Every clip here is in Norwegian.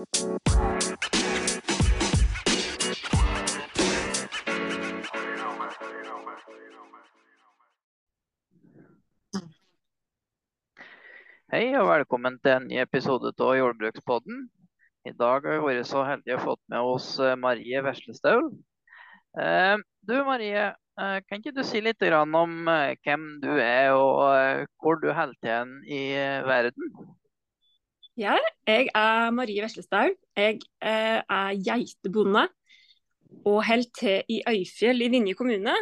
Hei og velkommen til en ny episode av Jordbrukspodden. I dag har vi vært så heldige å fått med oss eh, Marie Veslestaul. Eh, du Marie, eh, kan ikke du si litt om hvem du er og hvor du holder til i verden? Ja, jeg er Marie Veslestaul. Jeg er geitebonde og holder til i Øyfjell i Vinje kommune.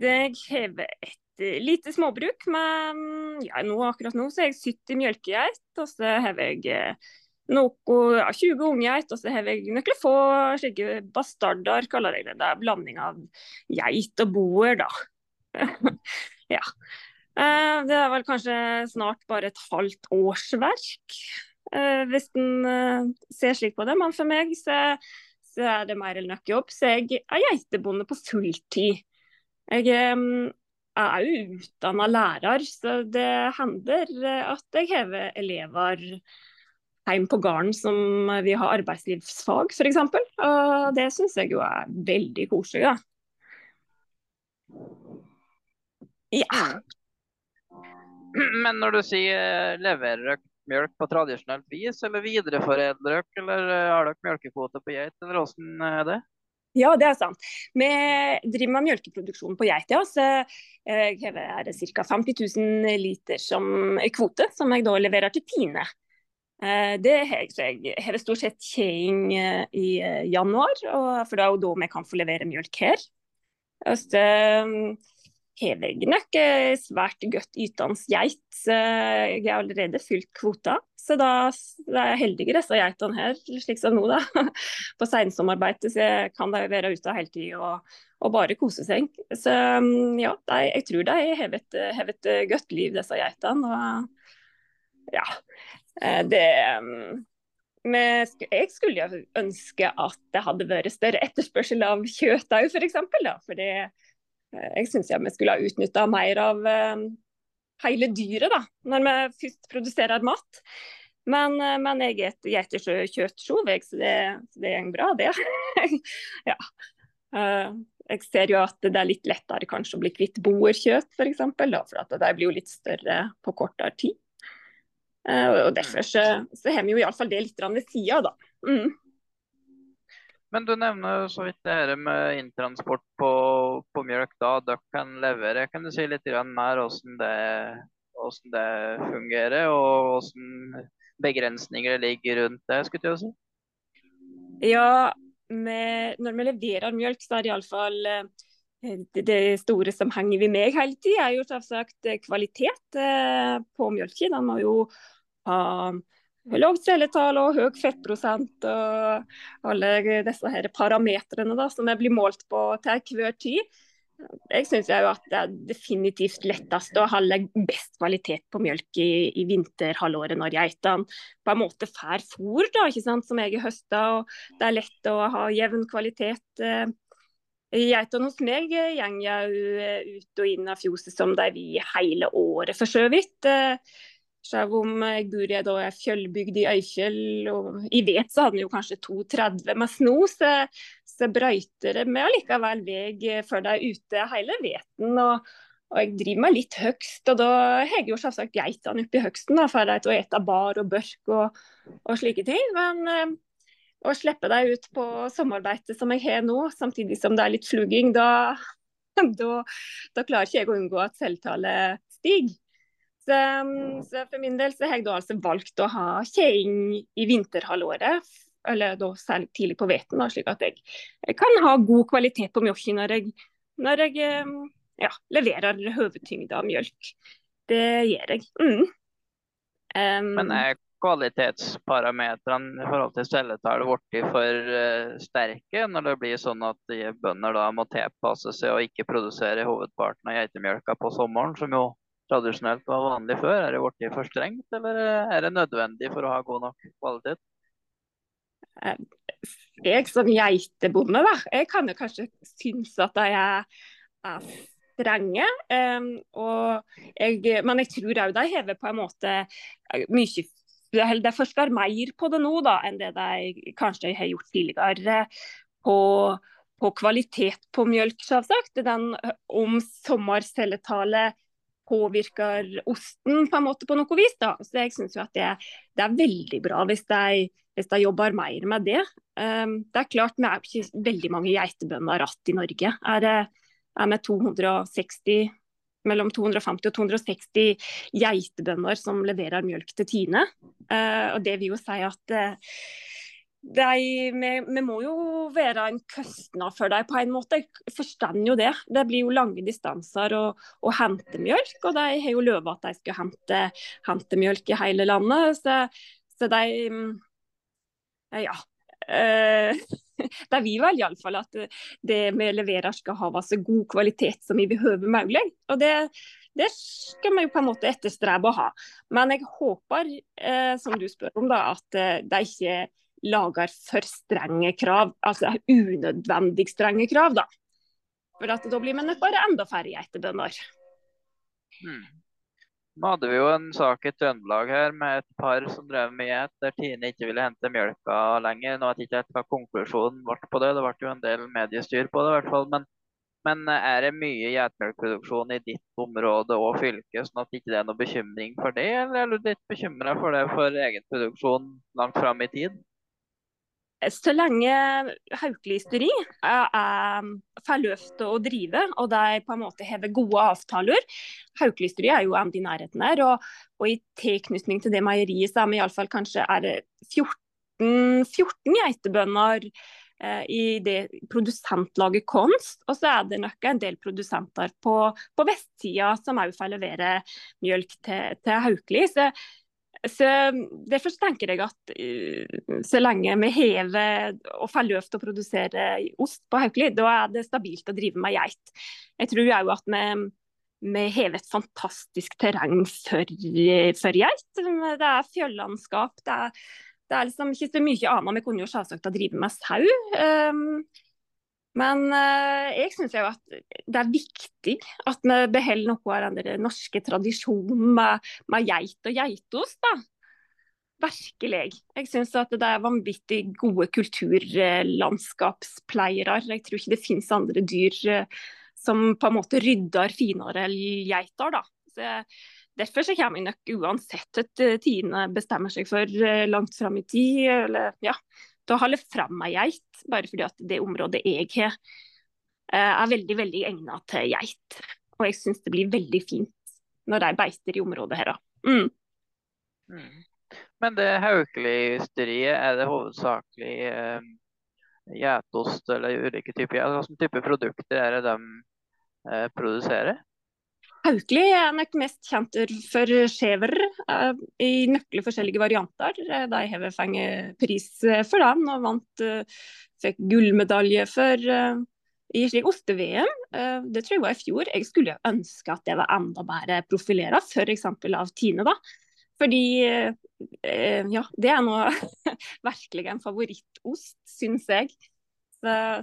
Jeg har et lite småbruk med ja, nå, Akkurat nå så er jeg 70 melkegeit, og så har jeg eh, noe, ja, 20 unggeit, og så har jeg noen få slike bastarder, kaller jeg det. Det er blanding av geit og boer, da. ja. Eh, det er vel kanskje snart bare et halvt årsverk, eh, hvis en ser slik på det. Men for meg så, så er det mer eller nok jobb. Så jeg er geitebonde på fulltid. Jeg er jo utdanna lærer, så det hender at jeg har elever hjem på gården som vi har arbeidslivsfag, f.eks. Og det syns jeg jo er veldig koselig. Da. Ja. Men når du sier leverer dere melk på tradisjonelt vis, eller videreforedler dere, eller har dere melkekvote på geit, eller hvordan er det? Ja, det er sant. Vi driver med melkeproduksjon på Geita. Så jeg det ca. 50 000 liter som kvote, som jeg da leverer til Tine. Eh, det har jeg, har stort sett kjeing eh, i eh, januar, for det er jo da vi kan få levere melk her. Så har er nok svært godt ytende geit. Jeg har allerede fylt kvota, så da, er jeg heldigere disse geitene her, slik som nå, da. På sensommerbeite kan de være ute hele tida og, og, bare kose seg. Så ja, de, jeg tror de har et, godt liv, disse geitene. Og ja, eh, det jeg skulle jo ønske at det hadde vært større etterspørsel av kjøtt òg, f.eks. For, for det, Eh, jeg syns vi skulle ha utnytta mer av eh, hele dyret, da, når vi først produserer mat. Men, eh, men jeg spiser ikke kjøtt så det, det går bra, det. ja. Jeg ser jo at det er litt lettere kanskje å bli kvitt boerkjøtt, f.eks. For, for at de blir jo litt større på kortere tid. Og Derfor så, så har vi jo iallfall det litt ved sida, da. Mm. Men du nevner så vidt det her med inntransport på, på mjølk. da Dere kan levere. Kan du si litt mer hvordan det, hvordan det fungerer, og hvordan begrensninger ligger rundt det? skulle jeg si? Ja, med, når vi leverer mjølk, så er det iallfall eh, det, det store som henger ved meg hele tida, er jo selvsagt kvalitet eh, på mjølka. Den må jo ha lavt celletall og høy fettprosent og alle disse her parametrene da, som blir målt på til hver tid. Jeg syns det er definitivt lettest å holde best kvalitet på mjølk i, i vinterhalvåret når geitene på en måte får fôr da, som jeg har høsta. Det er lett å ha jevn kvalitet. Geitene hos meg går ut og inn av fjoset som de vil hele året, for så vidt. Selv om jeg bor i da fjellbygd i Øyfjell, og i vet så hadde han jo kanskje 2,30 med sno, så, så brøyter meg allikevel vei før de er ute hele veten. Og, og, jeg driver meg litt høgst, og da har jeg jo selvsagt geitene oppi høgsten for de til å ete bar og børk og, og slike ting. Men eh, å slippe dem ut på sommerbeite som jeg har nå, samtidig som det er litt fluging, da, da, da klarer ikke jeg å unngå at selvtallet stiger. Så, så, for min del så har jeg da altså valgt å ha kjeing i vinterhalvåret, eller da særlig tidlig på veten, slik at jeg, jeg, kan ha god kvalitet på mjølka når jeg, når jeg ja, leverer hovedtyngda av mjølk. Det gjør jeg. Mm. Um, Men er kvalitetsparametrene i forhold til celletall blitt for uh, sterke når det blir sånn at bønder da må tilpasse seg og ikke produsere hovedparten av geitemjølka på sommeren, som jo tradisjonelt var vanlig før? Er det blitt for strengt, eller er det nødvendig for å ha god nok kvalitet? Eh, jeg som geitebonde, da, jeg kan jo kanskje synes at de er, er strenge. Um, jeg, men jeg tror òg de hever på en måte mye de forsker mer på det nå da, enn det de kanskje har gjort tidligere. På, på kvalitet på mjølk, selvsagt. Den, om sommercelletallet påvirker osten på en måte på noe vis. da. Så jeg synes at det, det, er veldig bra hvis de, hvis de jobber mer med det. Um, det er klart vi er ikke veldig mange geitebønder igjen i Norge. Er, er med 260 mellom 250 og 260 geitebønder som leverer mjølk til Tine. Uh, og Det vil jo si at uh, de, vi, vi, må jo være en kostnad for dem på en måte. Jeg forstår jo det. Det blir jo lange distanser å, å hente mjølk. Og de har jo lovet at de skal hente, hente mjølk i hele landet. Så, så de Ja. Uh, de vil vel iallfall at det vi leverer skal ha så god kvalitet som vi behøver mulig. Og det, det skal vi jo på en måte etterstrebe å ha. Men jeg håper, eh, som du spør om, da, at eh, de ikke lager for strenge krav. Altså unødvendig strenge krav, da. For da blir vi nok bare enda færre geitebønder. Hmm. Nå hadde vi jo en sak i Trøndelag her med et par som drev med geit, der Tine ikke ville hente mjølka lenger. Nå vet jeg ikke hva konklusjonen ble på det, det ble jo en del mediestyr på det i hvert fall. Men, men er det mye geitemelkproduksjon i ditt område og fylke, sånn at det ikke er noe bekymring for det, eller er du litt bekymra for det for egen produksjon langt fram i tid? Så lenge Haukeli-ysteri får lov til å drive, og de på en måte har gode avtaler Haukeli-ysteri er jo en i nærheten her, og, og i tilknytning til det meieriet så er vi iallfall kanskje er 14, 14 geitebønder eh, i det produsentlaget Konst. Og så er det nok en del produsenter på, på vestsida som òg får levere mjølk til, til Haukeli. Så Derfor tenker jeg at uh, så lenge vi hever og får lov til å produsere ost på Haukeli, da er det stabilt å drive med geit. Jeg tror òg at vi, vi hever et fantastisk terreng for, for geit. Det er fjellandskap. Det er, det er liksom ikke så mye annet. Vi kunne jo selvsagt ha drevet med sau. Men uh, jeg syns jo at det er viktig at vi beholder noe av den norske tradisjonen med, med, geit og geitost. da. Virkelig. Jeg syns at det er vanvittig gode kulturlandskapspleiere. Jeg tror ikke det finnes andre dyr uh, som på en måte rydder finere enn geiter. da. Så, derfor så kommer jeg nok uansett at Tine bestemmer seg for langt fram i tid, eller ja, til å holde fram ei geit, bare fordi at det området jeg har, eh, er veldig veldig egnet til geit. Og jeg syns det blir veldig fint når de beiter i området her. Mm. Mm. Men det Haukeli-ysteriet, er det hovedsakelig eh, geitost eller ulike typer Hvilke type produkter er det de eh, produserer? Haukeli er nok mest kjent for skjever uh, i nøkle forskjellige varianter. De har fått pris eh, for den og vant uh, fikk gullmedalje for uh, i slik oste-VM. det tror jeg var i fjor. Jeg skulle ønske at det var enda bedre profilert, f.eks. av Tine. da. Fordi ja, det er nå virkelig en favorittost, syns jeg.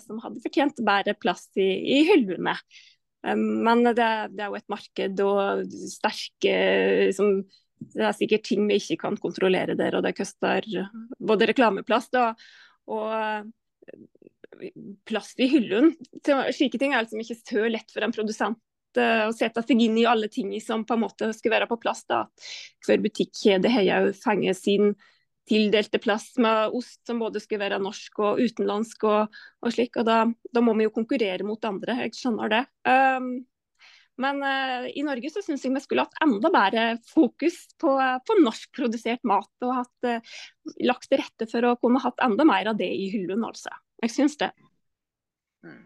som hadde fortjent bedre plass i, i hyllene. Men det, det, er jo et marked og sterke som, Det er sikkert ting vi ikke kan kontrollere der, og det koster både reklameplass og, og plass i hyllen. Slike ting er liksom ikke så lett for en produsent eh, å sette seg inn i alle ting som på en måte skal være på plass. da. Hver butikkjede har jo fanget sin tildelte plass med ost som både skulle være norsk og utenlandsk og, og slik. Og da, da, må vi jo konkurrere mot andre, jeg skjønner det. Um, men uh, i Norge så syns jeg vi skulle hatt enda bedre fokus på, på norskprodusert mat. Og hatt, uh, lagt til rette for å kunne hatt enda mer av det i hyllen, altså. Jeg syns det. Mm.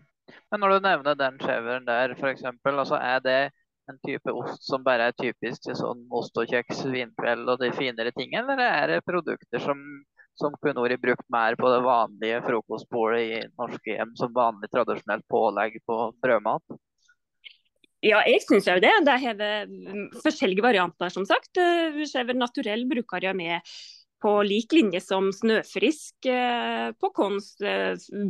Men når du nevner den skjeveren der, f.eks., altså er det en type ost som bare er typisk til sånn ost og kjeks, vinkveld og de finere tingene, eller er det produkter som, som kunne vært brukt mer på det vanlige frokostbordet i norske hjem, som vanlig tradisjonelt pålegg på brødmat? Ja, jeg syns jo det. Det har forskjellige varianter, som sagt. Skjever naturell bruker jeg med på lik linje som Snøfrisk på Kons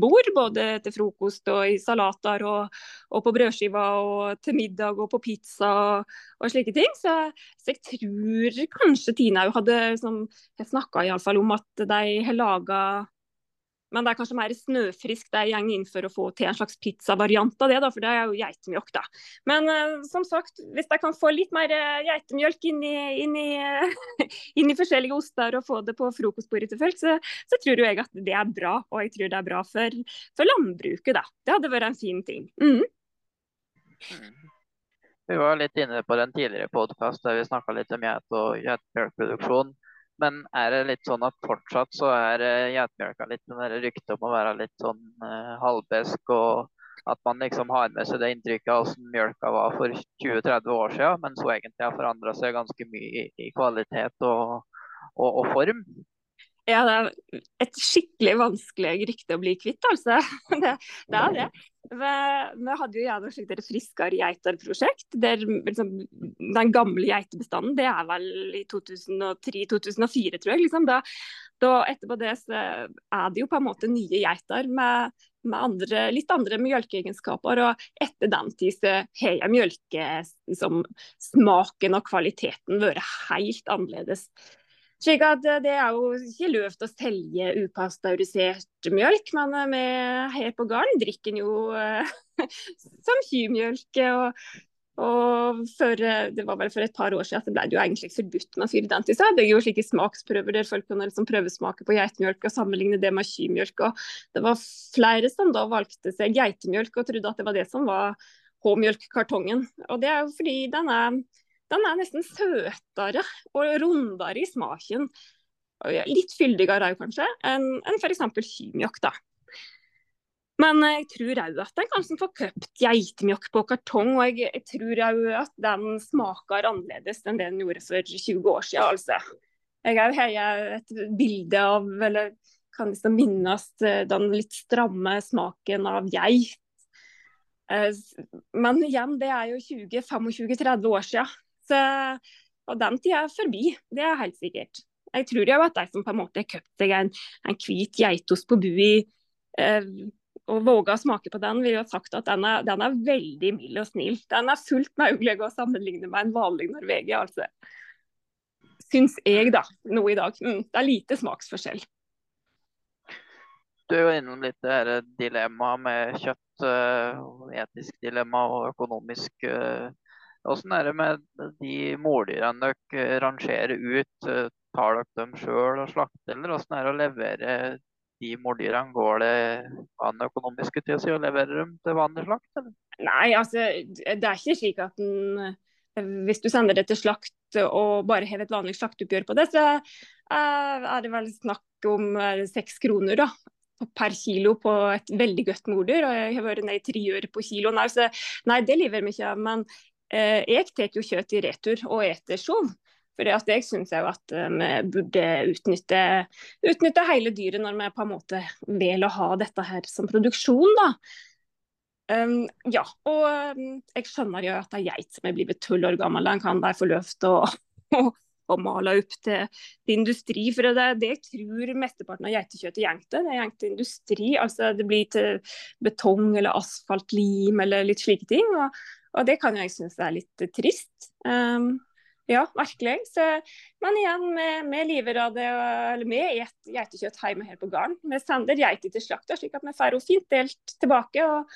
bord. Både til frokost og i salater og, og, på brødskiva og til middag og på pizza og, og slike ting. Så, så, jeg tror kanskje Tina hadde liksom, snakka om at de har laga men det er kanskje mer snøfrisk det går inn for å få til en slags pizzavariant av det, da, for det er jo geitemjølk. da. Men uh, som sagt, hvis jeg kan få litt mer uh, geitemjølk inn i, inn, i, inn i, forskjellige oster og få det på frokostbordet til folk, så, så, tror jeg at det er bra. Og jeg tror det er bra for, for landbruket, da. Det hadde vært en fin ting. Mm. Mm. Vi var litt inne på den tidligere podkast der vi snakka litt om geit og geitemelkproduksjon. Men er det litt sånn at fortsatt så er geitmjølka litt den ryktet om å være litt sånn uh, halvbesk, og at man liksom har med seg det inntrykket av hvordan mjølka var for 20-30 år siden, men så egentlig har forandra seg ganske mye i, i kvalitet og, og, og, form? Ja, det er et skikkelig vanskelig rykte å bli kvitt, altså. Det, det er det. Vi, hadde jo gjerne slikt et friskere geiter-prosjekt. der liksom, Den gamle geitebestanden, det er vel i 2003-2004, tror jeg. Liksom. Da, da, etterpå det så er det jo på en måte nye geiter med, med andre, litt andre mjølkeegenskaper. Og etter den tid så har mjølkesmaken liksom, og kvaliteten vært helt annerledes. Slik at eh, Det er jo ikke lov til å selge upasteurisert mjølk, men eh, vi her på gården drikker den jo eh, som kymjølk. Og, og for, det var vel for et par år siden at det ble jo egentlig forbudt med fyrdenti. seg. Det er jo slike smaksprøver der folk kunne liksom prøvesmake på geitemjølk og sammenligne det med kymjølk. Og det var flere som da valgte seg geitemjølk og trodde at det var det som var H-mjølkkartongen. Og det er jo fordi den er den er nesten søtere og rundere i smaken. Litt fyldigere kanskje enn en f.eks. kymjokk. Men jeg tror òg at en kanskje får kjøpt geitemjokk på kartong. Og jeg, jeg tror òg at den smaker annerledes enn det den gjorde for 20 år siden. Altså. Jeg har et bilde av, eller kan liksom minnes eh, den litt stramme smaken av geit. Eh, men igjen, det er jo 20-25-30 år siden. Så, og den tida er forbi, det er helt sikkert. Jeg tror jo at de som på en måte har kjøpt seg en, en hvit geitost på bui eh, og våga å smake på den, vil jo ha sagt at den er, den er veldig mild og snill. Den er fullt mulig å sammenligne med en vanlig Norvegia, altså. Syns jeg, da, nå i dag. Mm, det er lite smaksforskjell. Du er innom litt det her dilemmaet med kjøtt, uh, etisk dilemma og økonomisk uh, hvordan er det med de måldyrene dere rangerer ut? Tar dere dem sjøl og slakter, eller hvordan er det å levere de måldyrene? Går det an økonomisk til å levere dem til vanlig slakt? Eller? Nei, altså det er ikke slik at den hvis du sender det til slakt og bare har et vanlig slakteoppgjør på det, så er det vel snakk om seks kroner da, per kilo på et veldig godt mordyr. Og jeg har vært ned i tre øre på kiloen så nei, det lever vi ikke av. Men Eh, jeg tar jo kjøtt i retur og eter sjov. For jeg syns at eh, vi burde utnytte, utnytte, hele dyret når vi på en måte velger å ha dette her som produksjon. da. Um, ja, og um, jeg skjønner jo at ei geit som er blitt tolv år gammel, den kan de få lov til å, å, male opp til, til industri. For det, det tror mesteparten av geitekjøttet går til. Det går til industri. altså Det blir til betong eller asfaltlim eller litt slike ting. og og det kan jeg synes er litt trist. Um, ja, virkelig. Så, men igjen, med, med det, eller med et geitekjøtt hjemme her på gården. Vi sender geiter til slakta, slik at vi får henne fint delt tilbake. og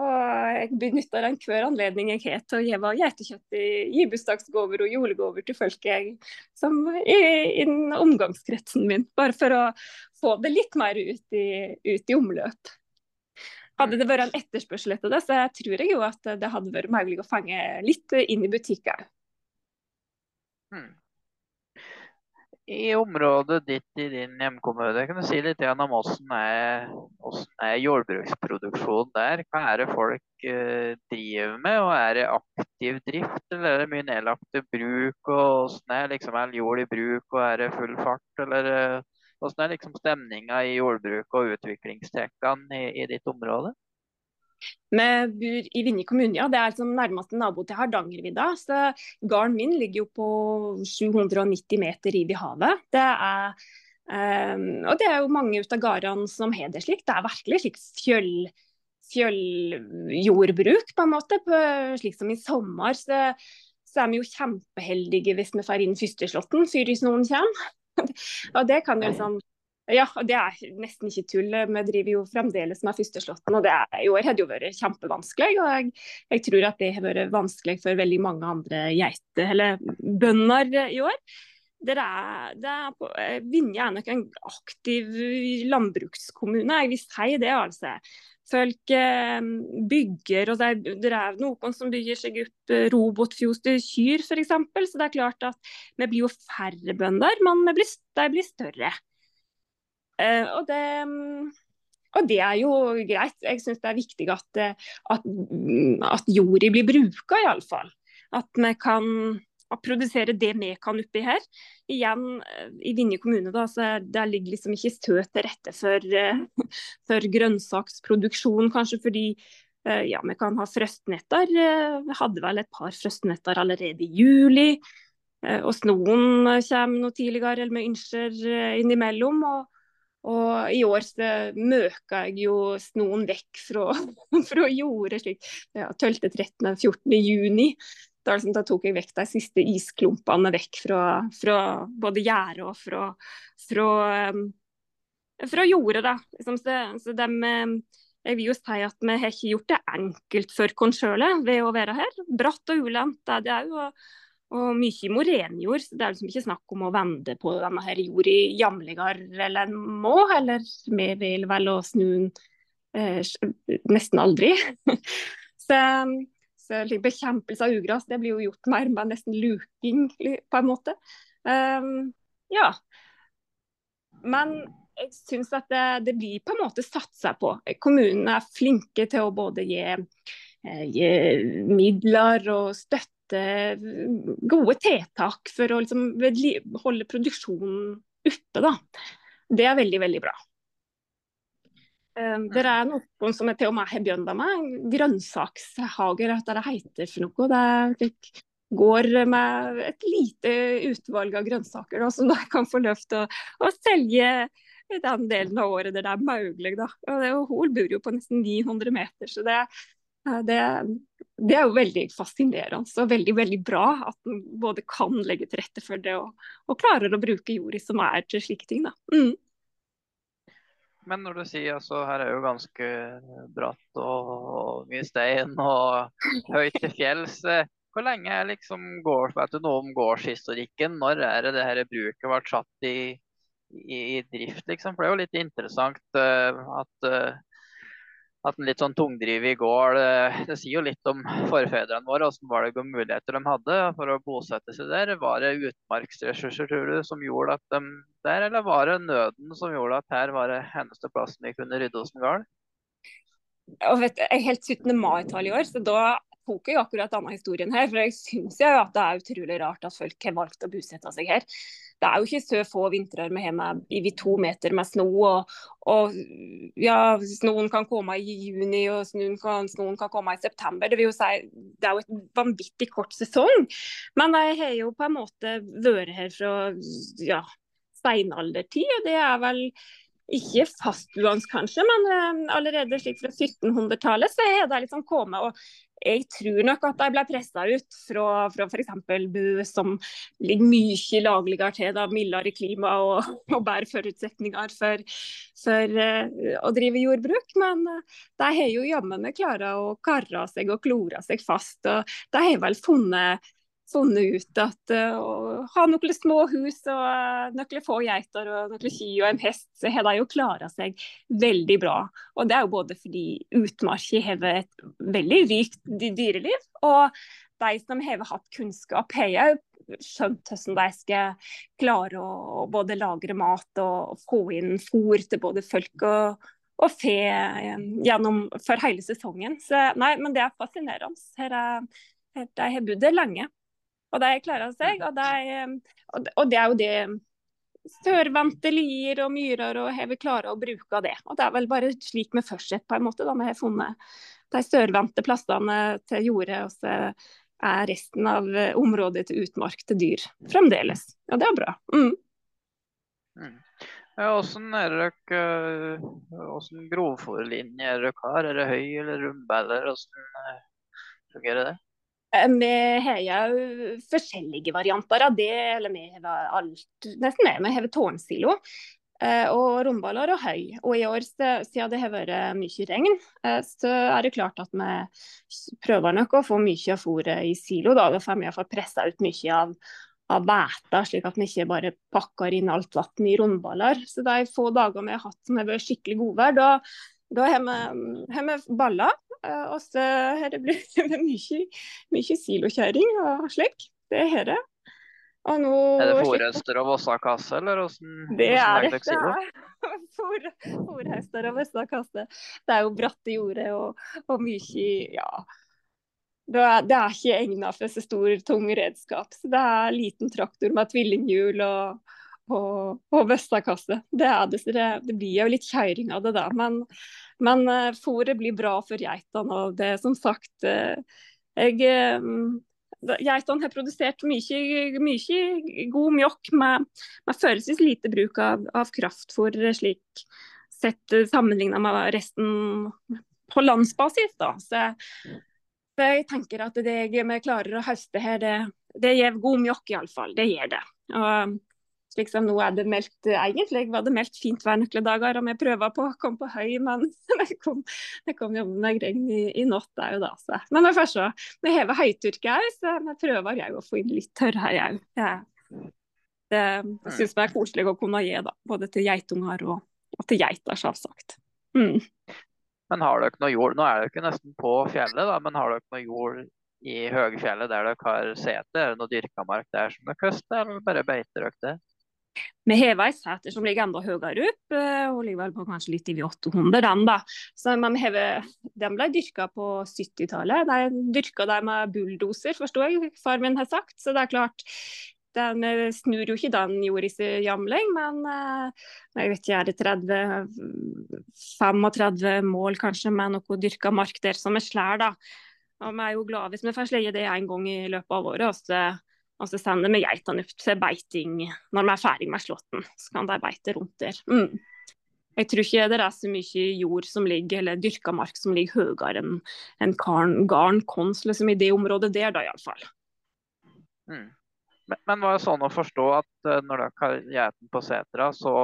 og jeg benytter den hver anledning jeg har til å gi geitekjøtt i, i bursdagsgaver og julegaver til folk jeg, som i, i omgangskretsen min. Bare for å få det litt mer ut i, ut i omløp. Hadde det vært en etterspørsel etter det, så tror jeg jo at det hadde vært mulig å fange litt inn i butikker. Hmm. I området ditt i din hjemkommune, kan du si litt om hvordan er, hvordan er jordbruksproduksjonen der? Hva er det folk uh, driver med? og Er det aktiv drift, eller er det mye nedlagte bruk? og Hvordan er liksom all jord i bruk, og er det full fart? eller... Uh, hvordan er liksom stemninga i jordbruk og utviklingstrekkene i, i, ditt område? Vi bor i Vinje kommune, ja. Det er liksom nærmeste nabo til Hardangervidda. Så gården min ligger jo på 790 meter i havet. Det er, um, og det er jo mange av gårdene som har det slik. Det er virkelig slik fjøll, fjølljordbruk, på en måte. På, slik som i sommer. Så, så, er vi jo kjempeheldige hvis vi får inn førsteslåtten før noen kommer. og det kan jo liksom ja, det er nesten ikke tull. Vi driver jo fremdeles med førsteslåtten, og det er, i år har det jo vært kjempevanskelig. og jeg, jeg, tror at det har vært vanskelig for veldig mange andre geiter, eller bønder i år. Det er, det er, Vinje er nok en aktiv landbrukskommune, jeg vil si det. altså. Folk eh, bygger, og det er, det er, noen som bygger seg opp eh, robotfjos til kyr f.eks. Så det er klart at vi blir jo færre bønder, men vi blir, de blir større. Eh, og det, og det er jo greit. Jeg syns det er viktig at, at, at jorda blir bruka, iallfall. At vi kan produsere det vi kan oppi her. Igjen, eh, i Vinje kommune da, der ligger liksom ikke støt til rette for, eh, for grønnsaksproduksjon, kanskje fordi ja, vi kan ha frøstnetter. Vi hadde vel et par frøstnetter allerede i juli. Og snoen kommer noe tidligere, eller vi ønsker innimellom. og og i år så møka jeg jo snoen vekk fra, fra jordet slik ja, 12., 13., 14. juni. Da, liksom, da, tok jeg vekk de siste isklumpene vekk fra, fra både gjerdet og fra, fra, um, fra jordet. Da. Liksom, så, så de, jeg vil jo si at vi har ikke gjort det enkelt for oss sjøl ved å være her. Bratt og ulendt er det òg. Og mye morenjord, så det er liksom ikke snakk om å vende på denne her jorda jevnligere eller en må, eller vi vil vel å snu den eh, nesten aldri. så, så bekjempelse av ugras det blir jo gjort mer med nesten luking, på en måte. Um, ja. Men jeg syns at det, det, blir på en måte satsa på. Kommunene er flinke til å både gi, eh, gi midler og støtte gode tiltak for å liksom holde produksjonen oppe. Da. Det er veldig, veldig bra. Um, det er noen som er til og med har begynt med grønnsakshager, hva det heter for noe. Det går med et lite utvalg av grønnsaker da, som de kan få lov til å, å selge den delen av året der det er mulig. Da. Og det, Hol bor jo på nesten 900 meter, så det, det, det er jo veldig fascinerende og veldig veldig bra at en både kan legge til rette for det og, og klarer å bruke jorda som er til slike ting. Da. Mm. Men når du sier altså her er jo ganske bratt og mye stein og høyt til fjells. Hvor lenge er liksom går, vet du noe om gårdshistorikken? Når er det det her bruket ble satt i, i, i drift, liksom? For det er jo litt interessant uh, at uh, at en litt sånn tungdrivet gård det, det, sier jo litt om forfedrene våre. Hvordan var det muligheter de hadde for å bosette seg der? Var det utmarksressurser tror du, som gjorde at de der, eller var det nøden som gjorde at her var det eneste plassen vi kunne rydde oss en gard? Jeg er helt 17. mai-tall i år, så da tok jeg akkurat denne historien her. For jeg syns jo at det er utrolig rart at folk har valgt å bosette seg her det er jo ikke så få vintre med i to meter med snø. Og, og ja, snøen kan komme i juni, og snøen kan, snøen kan komme i september. Det vil jo si, det er jo et vanvittig kort sesong. Men jeg har jo på en måte vært her fra ja, steinaldertid, og det er vel ikke fastboende kanskje, men uh, allerede slik fra 1700-tallet så har det liksom kommet. og jeg tror nok at de ble pressa ut fra, fra f.eks. Bu, som ligger mye lagligere til, da, mildere klima og, og bedre forutsetninger for, for uh, å drive jordbruk. Men uh, de har jo jammen klart å karre seg og klore seg fast. og De har vel funnet funnet ut at uh, å ha noen små hus og uh, noen få geiter og noen kyr og en hest, så har de jo klara seg veldig bra. Og det er jo både fordi utmarka har et veldig rikt dyreliv, og de som har hatt kunnskap, har òg skjønt hvordan de skal klare å både lagre mat og få inn fôr til både folk og, og fe um, gjennom, for hele sesongen. Så nei, men det er fascinerende. Her er, her, de har bodd lenge. Og de klarer seg. Og, de, og det er jo det sørvendte lier og myrer, og har vi klart å bruke det. Og Det er vel bare slik vi fortsetter, på en måte. da Vi har funnet de sørvendte plassene til jordet, og så er resten av området til utmark til dyr fremdeles. Og det er bra. Mm. Mm. Hvordan er dere, hvordan grovfòrlinje er dere har? Er det høy eller rumbeller? Hvordan fungerer det? Vi har jo forskjellige varianter av det. eller Vi har alt, nesten det. Vi har tårnsilo og romballer og høy. Og i år, siden det har vært mye regn, så er det klart at vi prøver nok å få mye av fôret i silo. Da, da får vi iallfall pressa ut mye av, av slik at vi ikke bare pakker inn alt vann i rundballer. Så de få dagene vi har hatt som har vært skikkelig godvær, da, da har vi, har vi baller. Eh, og så har det blitt mye, mye silokjøring og slik. Det har det. Og nå, er det fòrhester og Vossakasse, eller åssen Det er det. Fòrhester og Vossakasse. Det er jo bratte jorder og, og mye ja, det er, det er ikke egnet for så stor, tung redskap. Så det er liten traktor med tvillinghjul og, og, og vestakasse. Det, det, det, blir jo litt kjøring av det, da. Men, men uh, fôret blir bra for geitene. Og det er som sagt uh, jeg, uh, Geitene har produsert mye, mye god mjølk med, med følelsesvis lite bruk av, av kraftfôr, slik sett sammenlignet med resten på landsbasis. da. Så så jeg tenker at det vi klarer å høste her, det, det gir god mjølk iallfall. Det gjør det. Og slik som nå er det meldt, Egentlig var det meldt fint vær noen dager, og vi prøver på å komme på høy, men det kom, det kom jo med regn i, i natt òg, da. Så. Men vi får se. Vi hever høytørke òg, så vi prøver jeg å få inn litt tørrere òg. Ja. Det syns jeg er koselig å kunne gi, da. Både til geitunger og, og til geiter, selvsagt. Mm. Men har dere noe jord? Nå er dere nesten på fjellet, da, men har dere noe jord i høyfjellet der dere har sete? Er det noe dyrka mark der som dere høster, eller bare beiter dere det? Vi har ei seter som ligger enda høyere opp, eh, og ligger vel på kanskje litt over 800, den da. Så, men hever, den ble dyrka på 70-tallet. De dyrka de med bulldoser, forstår jeg, far min har sagt. Så det er klart, den eh, snur jo ikke den jorda si jamling, men eh, jeg vet ikke, er det 30, 35 mål kanskje med noe dyrka mark der som er slær, da. Og vi er jo glad hvis vi får sleie det en gang i løpet av året. Og så, og så sender vi geitene opp til beiting når vi er ferdig med slåtten. Så kan de beite rundt der. Mm. Jeg tror ikke det er så mye jord som ligger, eller dyrka mark som ligger høyere enn en garn kons liksom, i det området der, da iallfall. Mm. Men, men var det sånn å forstå at uh, når dere har geiten på setra, så,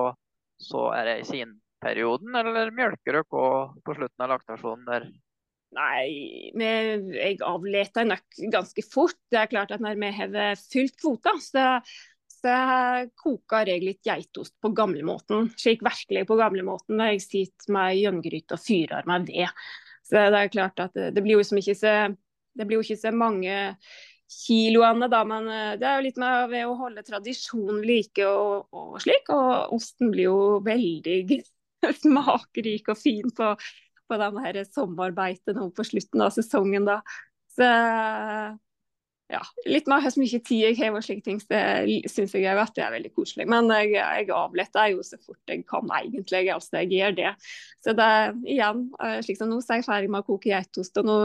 så, er det i sinperioden, eller mjølker dere på slutten av laktasjonen der? Nei, vi, jeg avleta nok ganske fort. Det er klart at når vi har fylt kvota, så, så koker jeg litt geitost på gamlemåten. Slik virkelig på gamlemåten jeg sitter med gjøngryte og fyrer med ved. Så det er klart at det, det blir jo liksom ikke så ikke så mange kiloene, da. Men eh, det er jo litt med ved å holde tradisjonen like og, og slik. Og osten blir jo veldig smakrik og fin på, på denne sommerbeitet nå på slutten av sesongen. da. Så ja, litt mer hvor mye tid jeg har og slike ting, det syns jeg at det er veldig koselig. Men jeg, jeg avletter jo så fort jeg kan, egentlig. Altså, jeg gjør det. Så det igjen, eh, slik som nå så er jeg ferdig med å koke geitost, og nå,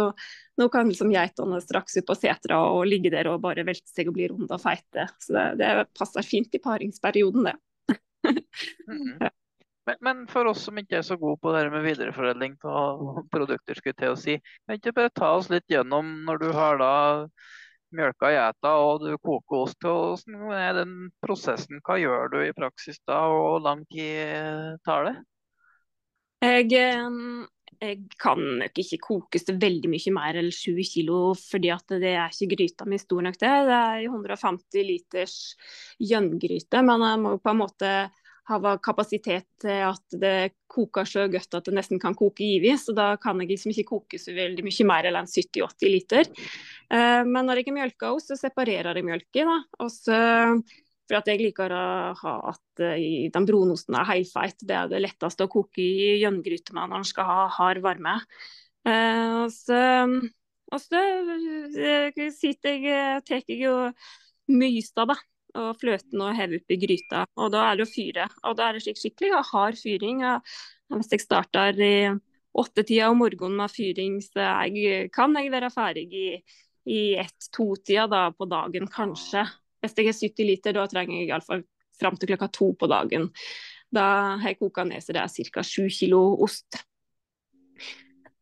nå kan liksom geitene straks ut på setra og ligge der og bare velte seg og bli runde og feite. Så det, det passer fint i paringsperioden, det. mm -hmm. Men, men, for oss som ikke er så gode på det med videreforedling av produkter, skulle jeg til å si, kan ikke bare ta oss litt gjennom når du har da mjølka geita og du koker ost. Hvordan er den prosessen? Hva gjør du i praksis da, og hvor lang tid tar det? Jeg, jeg kan nok ikke kokes til veldig mye mer enn 7 kilo, fordi det er ikke gryta mi stor nok det. Det er 150 liters gjønngryte, men jeg må på en måte ha kapasitet til at det koker så godt at det nesten kan koke i Så da kan jeg liksom ikke koke så veldig mye mer enn 70-80 liter. Uh, men når jeg er mjølka hos, så separerer jeg mjølka. For at jeg liker å ha at uh, den brunosten er helfeit. Det er det letteste å koke i gjønngryte med når den skal ha hard varme. Og så, og så sitter jeg, tar jeg jo Mystad, da. Og fløten og heve opp i gryta. Og da er det å fyre. Og da er det slik skikkelig hard fyring. Og Hvis jeg starter i åttetida om morgenen med fyring, så jeg, kan jeg være ferdig i, i ett-to-tida på dagen, kanskje. Hvis jeg har 70 liter, da trenger jeg iallfall fram til klokka to på dagen. Da har jeg koka ned så det er ca. 7 kilo ost.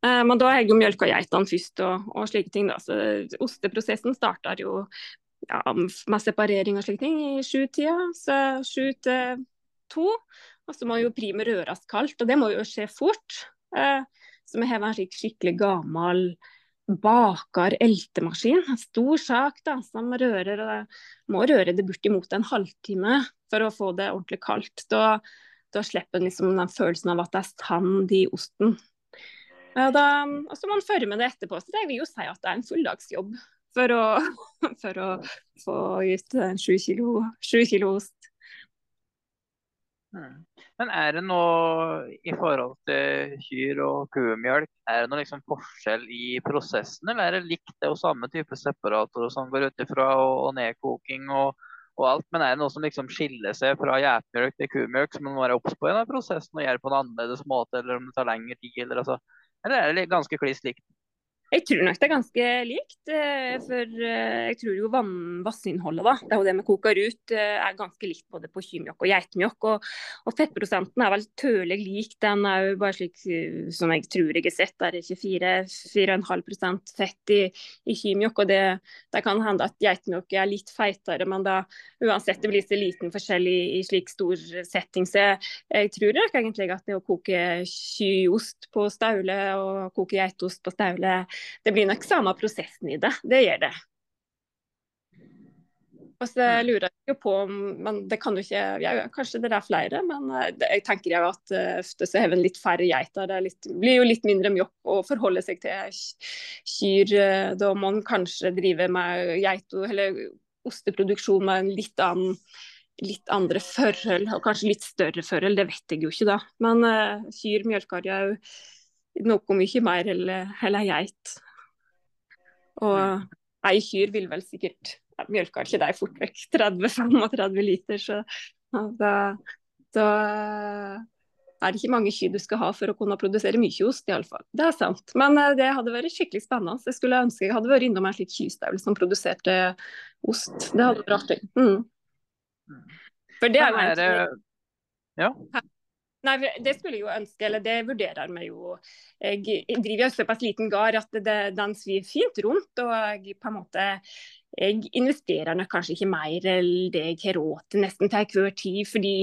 Eh, men da har jeg jo mjølka geitene først og, og, slike ting. da. Så Osteprosessen starter jo ja, med separering og slike ting i sju-tida. Så sju til to. Og så må jo primet røres kaldt, og det må jo skje fort. Eh, så vi har en skikkelig gammel baker eltemaskin. En stor sak da, som rører og må røre det bortimot en halvtime for å få det ordentlig kaldt. Da, da slipper en liksom den følelsen av at det er sand i osten. Og, så må følge med det etterpå. Så det vil jo si at det er en fulldagsjobb for å, for å få ut sju kilo, kilo ost. Mm. Men er det noe i forhold til kyr og kumjølk, er det noe liksom forskjell i prosessen, eller er det likt det og samme type separatorer som går ut ifra og, nedkoking og, og, alt, men er det noe som liksom skiller seg fra geitmjølk til kumjølk som man må være obs på i prosessen og gjøre på en annerledes måte, eller om det tar lengre tid, eller altså eller er det ganske kliss likt? Jeg tror nok det er ganske likt. Eh, for eh, jeg tror jo vannvassinnholdet da, det er jo det vi koker ut, eh, er ganske likt både på kymjokk og geitmjokk. Og, og, fettprosenten er vel tølig lik. Den er jo bare slik som jeg tror jeg har sett, der er ikke 4-4,5 fett i, i kymjokk. Og det, det, kan hende at geitmjokk er litt feitere, men da uansett det blir så liten forskjell i, i slik stor setting. Så jeg, jeg tror nok egentlig at det å koke kyost på staule og koke geitost på staule det blir nok samme prosessen i det. Det gjør det. Og så mm. lurer jeg jo på om men det kan jo ikke, ja, Kanskje det er flere, men eh, det, jeg tenker jo at uh, ofte så har en litt færre geiter. Det litt, blir jo litt mindre mjokk å forholde seg til kyr. Eh, da må man kanskje drive med geito, eller osteproduksjon med en litt annen litt andre forhold, og kanskje litt større forhold, det vet jeg jo ikke da. Men uh, kyr mjølker jo noe mye mer eller geit. Og ei kyr vil vel sikkert jeg mjølker ikke de fort vekk 30-35 liter, så da, da, er det ikke mange kyr du skal ha for å kunne produsere mye ost, iallfall. Det er sant. Men eh, det hadde vært skikkelig spennende. Jeg skulle ønske jeg hadde vært innom en slik kystøvel som produserte ost. Det hadde vært artig. Mm. For det er jo egentlig ja. Nei, Det skulle jeg jo ønske, eller det vurderer vi jo. Jeg driver jo såpass liten gard at det, den svir fint rundt. Og jeg på en måte jeg investerer nok kanskje ikke mer enn det jeg har råd til nesten til hver tid. Fordi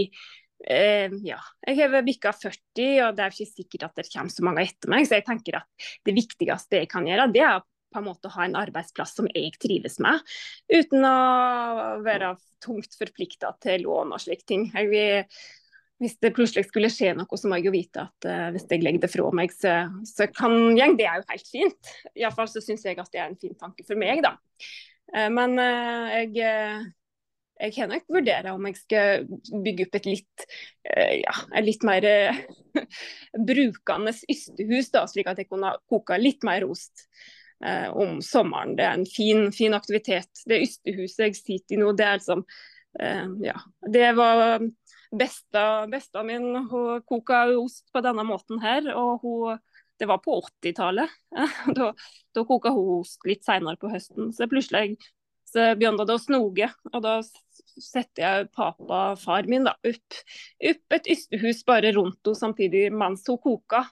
eh, ja, jeg har bikka 40, og det er ikke sikkert at det kommer så mange etter meg. Så jeg tenker at det viktigste jeg kan gjøre, det er på en måte å ha en arbeidsplass som jeg trives med. Uten å være tungt forplikta til lån og slike ting. Jeg vil hvis det plutselig skulle skje noe, så må jeg jo vite at uh, hvis jeg legger det fra meg, så, så kan jeg Det er jo helt fint. Iallfall så syns jeg at det er en fin tanke for meg, da. Uh, men uh, jeg jeg kan nok vurdere om jeg skal bygge opp et litt, ja, litt mer brukende ystehus, da, slik at jeg kunne koke litt mer ost om sommeren. Det er en fin, fin aktivitet. Det ystehuset jeg sitter i nå, det er liksom Ja. Det var Besta, besta min hun koka ost på denne måten her. og hun, Det var på 80-tallet. Da, da koka hun ost litt senere på høsten. Så plutselig så begynte det å snoge. Og da setter jeg pappa, far min, da, opp, opp et ystehus bare rundt henne samtidig mens hun koka.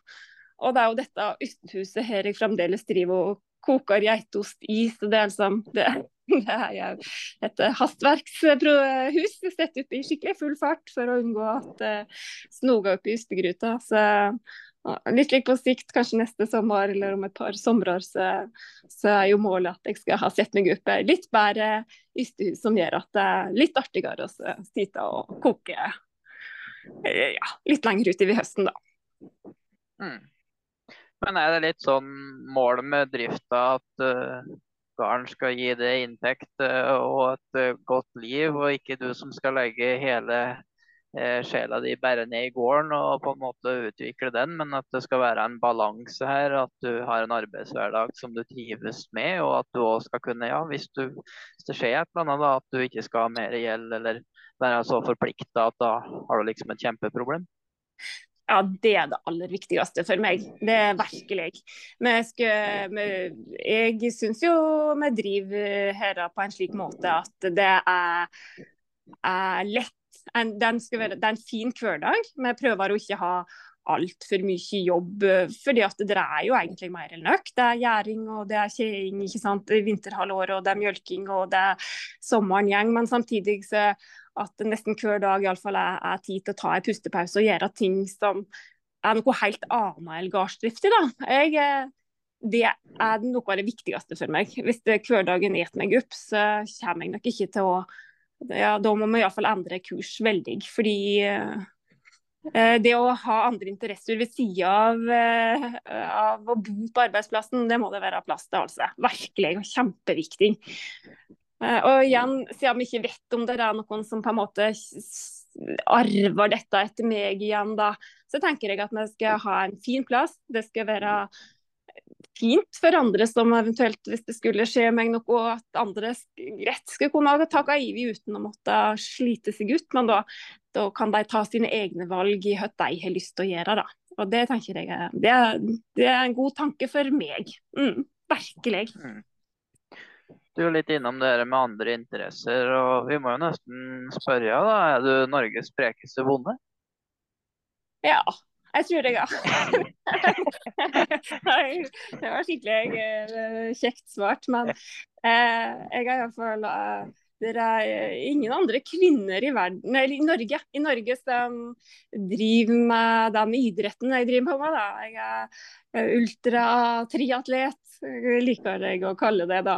Og det er jo dette ystehuset her jeg fremdeles driver og koker geitost i. Så det er liksom det, Det er jo et eh, hastverkshus satt opp i skikkelig full fart for å unngå at det snoger snoga opp i ystegruta. Litt like på sikt, kanskje neste sommer eller om et par somrer, så, så, er jo målet at jeg skal ha sett meg opp litt bedre ystehus som gjør at det er litt artigere å sitte og koke uh, ja, litt lenger utover høsten, da. Mm. Men er det litt sånn mål med drifta at uh garden skal gi deg inntekt eh, og et eh, godt liv, og ikke du som skal legge hele eh, sjela di bare ned i gården og på en måte utvikle den, men at det skal være en balanse her. At du har en arbeidshverdag som du trives med, og at du òg skal kunne, ja, hvis, du, hvis det skjer et eller annet, da, at du ikke skal ha mer gjeld eller være så forplikta at da har du liksom et kjempeproblem. Ja, det er det aller viktigste for meg. Det er virkelig. Men jeg, jeg syns jo vi driver her på en slik måte at det er, er lett. En, være, det er en fin hverdag. Vi prøver å ikke ha altfor mye jobb, fordi det er jo egentlig mer enn nok. Det er gjæring og det er kjeing ikke vinterhalvåret, og det er mjølking og det er sommeren gjeng. Men samtidig så at nesten hver dag iallfall er, er tid til å ta en pustepause og gjøre ting som er noe helt annet enn gardsdrift i. Eh, det er noe av det viktigste for meg. Hvis hverdagen eter meg opp, så kommer jeg nok ikke til å ja, Da må vi iallfall endre kurs veldig. Fordi eh, det å ha andre interesser ved sida av, eh, av, å bo på arbeidsplassen, det må det være plass til. altså. Virkelig kjempeviktig. Eh, og igjen, siden vi ikke vet om det er noen som på en måte arver dette etter meg igjen, da, så tenker jeg at vi skal ha en fin plass. Det skal være fint for andre som eventuelt, hvis det skulle skje meg noe, at andre rett skal kunne ta i uten å måtte slite seg ut. Men da, da, kan de ta sine egne valg i hva de har lyst til å gjøre. Da. Og det tenker jeg det er, det er en god tanke for meg. Mm, virkelig. Mm. Er litt innom det med andre interesser, og vi må jo nesten spørre, da. Er du Norges sprekeste bonde? Ja, jeg tror jeg, ja. det var skikkelig uh, kjekt svart, men uh, jeg har iallfall uh, det er ingen andre kvinner i verden, eller i Norge, i Norge som driver med den idretten jeg driver på med. Da. Jeg er ultratriatlet, liker jeg å kalle det. da.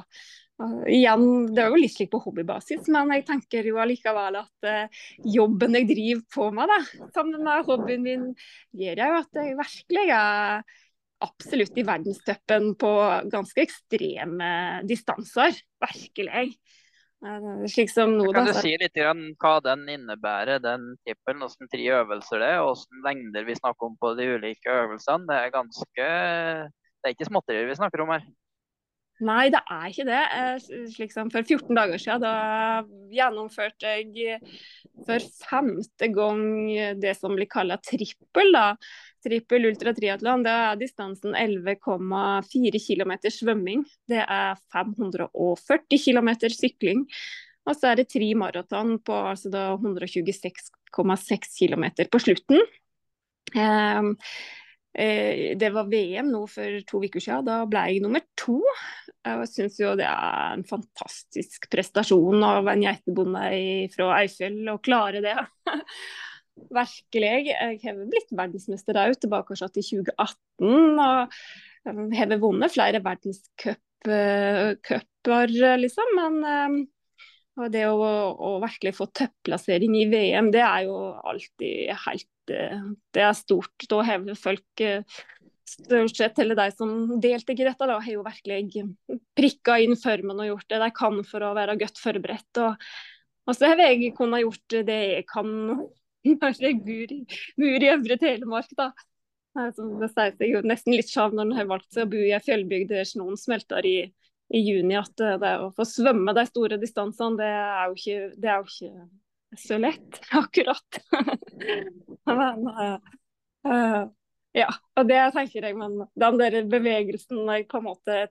Igjen, det er jo litt slik på hobbybasis, men jeg tenker jo allikevel at uh, jobben jeg driver på med, da, sammen med hobbyen min, gjør jeg jo at jeg virkelig er absolutt i verdenstoppen på ganske ekstreme distanser. Virkelig. Uh, slik som nå, kan du si litt om hva den innebærer, den tippelen? Hvilke tre øvelser det er, og hvilke lengder vi snakker om på de ulike øvelsene? Det er ganske Det er ikke småtterier vi snakker om her. Nei, det er ikke det. Eh, slik som For 14 dager siden da gjennomførte jeg for femte gang det som blir kalla trippel. da. Trippel ultratriatlon. Det er distansen 11,4 km svømming. Det er 540 km sykling. Og så er det tre maraton på altså 126,6 km på slutten. Um, det var VM nå for to uker siden. Da ble jeg nummer to. Jeg syns jo det er en fantastisk prestasjon av en geitebonde fra Eifjell å klare det. Virkelig. Jeg har blitt verdensmester òg, tilbake til 2018. Og har vunnet flere verdenscuper, liksom. Men eh, og det å, å virkelig få topplassering i VM, det er jo alltid helt Det er stort. Da har folk eh, stort sett hele de som deltok i dette, da, har jo virkelig prikka inn formen og gjort det de kan for å være godt forberedt. Og, og så har jeg kunnet gjort det jeg kan når jeg bor i, bor i Øvre Telemark. da. Altså, det sier seg jo nesten litt sjav når en har valgt å bo i ei fjellbygd der snøen smelter i i juni at eh, det å få svømme de store distansene, det er jo ikke, det er jo ikke så lett, akkurat. men uh, uh, ja, og det tenker jeg, men den der bevegelsen jeg på en måte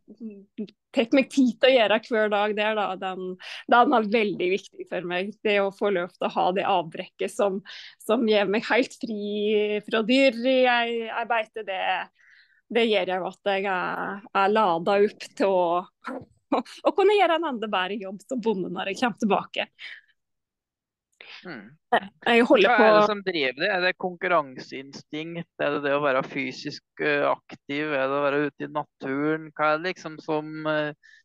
tar meg tid til å gjøre hver dag, der, da, den, den, er veldig viktig for meg. Det å få lov til å ha det avbrekket som, som gir meg helt fri fra dyr i ei beite, det, det gjør jo at jeg er, er lada opp til å, å, kunne gjøre en enda bedre jobb som bonde når jeg kommer tilbake. Mm. Hva er det som driver det? Er det konkurranseinstinkt? Er det det å være fysisk aktiv? Er det å være ute i naturen? Hva er det liksom som,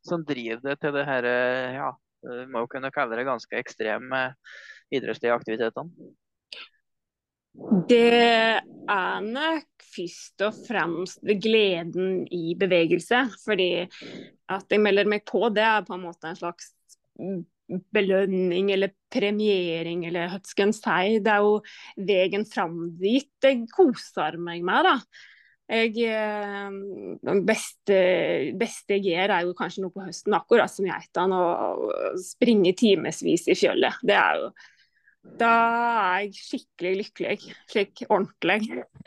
som driver det til det her, ja, må jo kunne kalle det ganske ekstreme idrettslige aktivitetene? Det er nok først og fremst gleden i bevegelse. Fordi at jeg melder meg på, det er på en måte en slags belønning eller premiering eller hva skal en si. Det er jo veien fram dit jeg koser meg med. da. Jeg, eh, det beste, beste, jeg gjør, er jo kanskje noe på høsten, akkurat som geitene. Å springe timevis i fjellet. Det er jo Da er jeg skikkelig lykkelig. Slik ordentlig.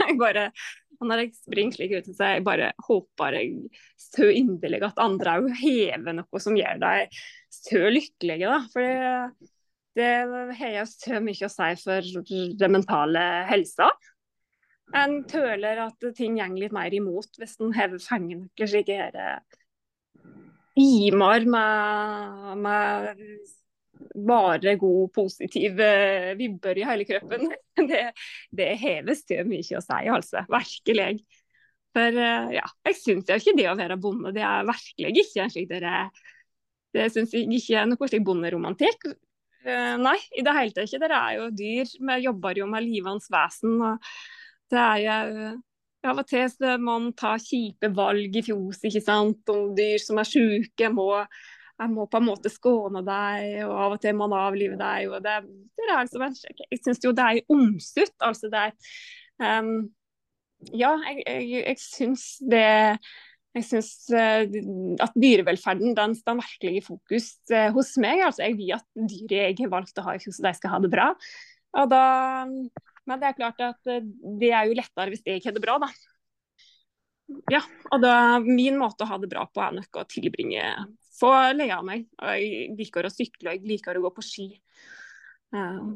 Jeg bare når jeg springer slik ut, så jeg bare håper jeg så inderlig at andre òg hever noe som gjør deg så lykkelige. Da. For det, det har jeg så mye å si for den mentale helsa. En føler at ting går litt mer imot hvis en hever fanget noen slike timer med, med bare god, positive vibber i hele kroppen. Det, det heves til mye å si, altså. Virkelig. For eh, ja, jeg syns ikke det å være bonde, det er virkelig ikke en slik dere Det syns jeg ikke er noe slik bonderomantikk. Uh, nei, i det hele tatt ikke. Dere er jo dyr. Vi jobber jo med livende vesen. og det er jo av og til så man ta kjipe valg i fjos, ikke sant. Om dyr som er syke, må jeg må på en måte skåne deg, og av og til må han avlive deg. og det, det er altså, Jeg syns jo det er omsutt. altså det er um, Ja, jeg, jeg, jeg syns det jeg syns uh, at dyrevelferden den står virkelig i fokus uh, hos meg. altså Jeg vil at dyret jeg har valgt å ha i huset, de skal ha det bra. Da, men det er klart at uh, det er jo lettere hvis jeg har det bra, da. Ja, og da, min måte å ha det bra på er nok å tilbringe få leie av meg. Jeg liker å sykle, og jeg liker å gå på ski. Uh,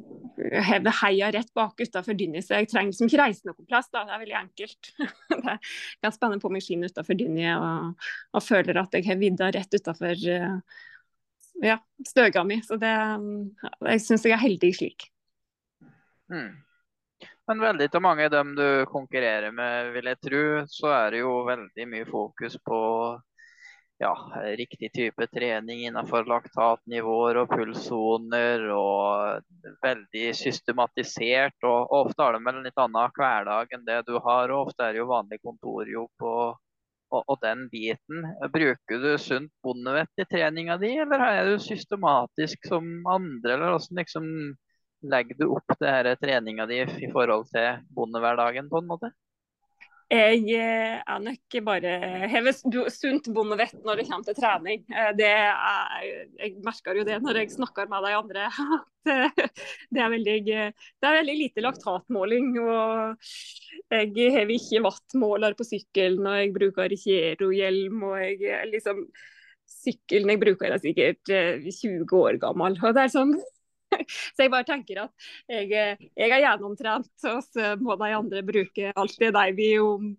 Heve heia rett bak utafor Dynni, så jeg trenger liksom ikke reise noen plass. Da. Det er veldig enkelt. jeg kan spenne på meg skiene utafor Dynni og, og, føler at jeg har vidda rett utafor uh, ja, støga mi. Så det, jeg syns jeg er heldig slik. Mm. Men veldig til mange av dem du konkurrerer med, vil jeg tro, så er det jo veldig mye fokus på ja, riktig type trening innenfor laktatnivåer og pulssoner. Og veldig systematisert. Og, ofte har de vel en litt annen hverdag enn det du har. og Ofte er det jo vanlig kontorjobb og, og, og, den biten. Bruker du sunt bondevett i treninga di, eller er du systematisk som andre? eller hvordan liksom legger du opp det treninga di i forhold til bondehverdagen på en måte? Jeg eh, er nok bare hever sunt bondevett når det kommer til trening. Eh, er, jeg merker jo det når jeg snakker med de andre. Det er veldig, det er veldig lite laktatmåling. og Jeg har ikke wattmåler på sykkelen, og jeg bruker ikke aerohjelm. og liksom, Sykkelen jeg bruker er sikkert 20 eh, år gammel. og det er sånn Så jeg bare tenker at jeg, jeg er gjennomtrent, og så må de andre bruke alt det de vil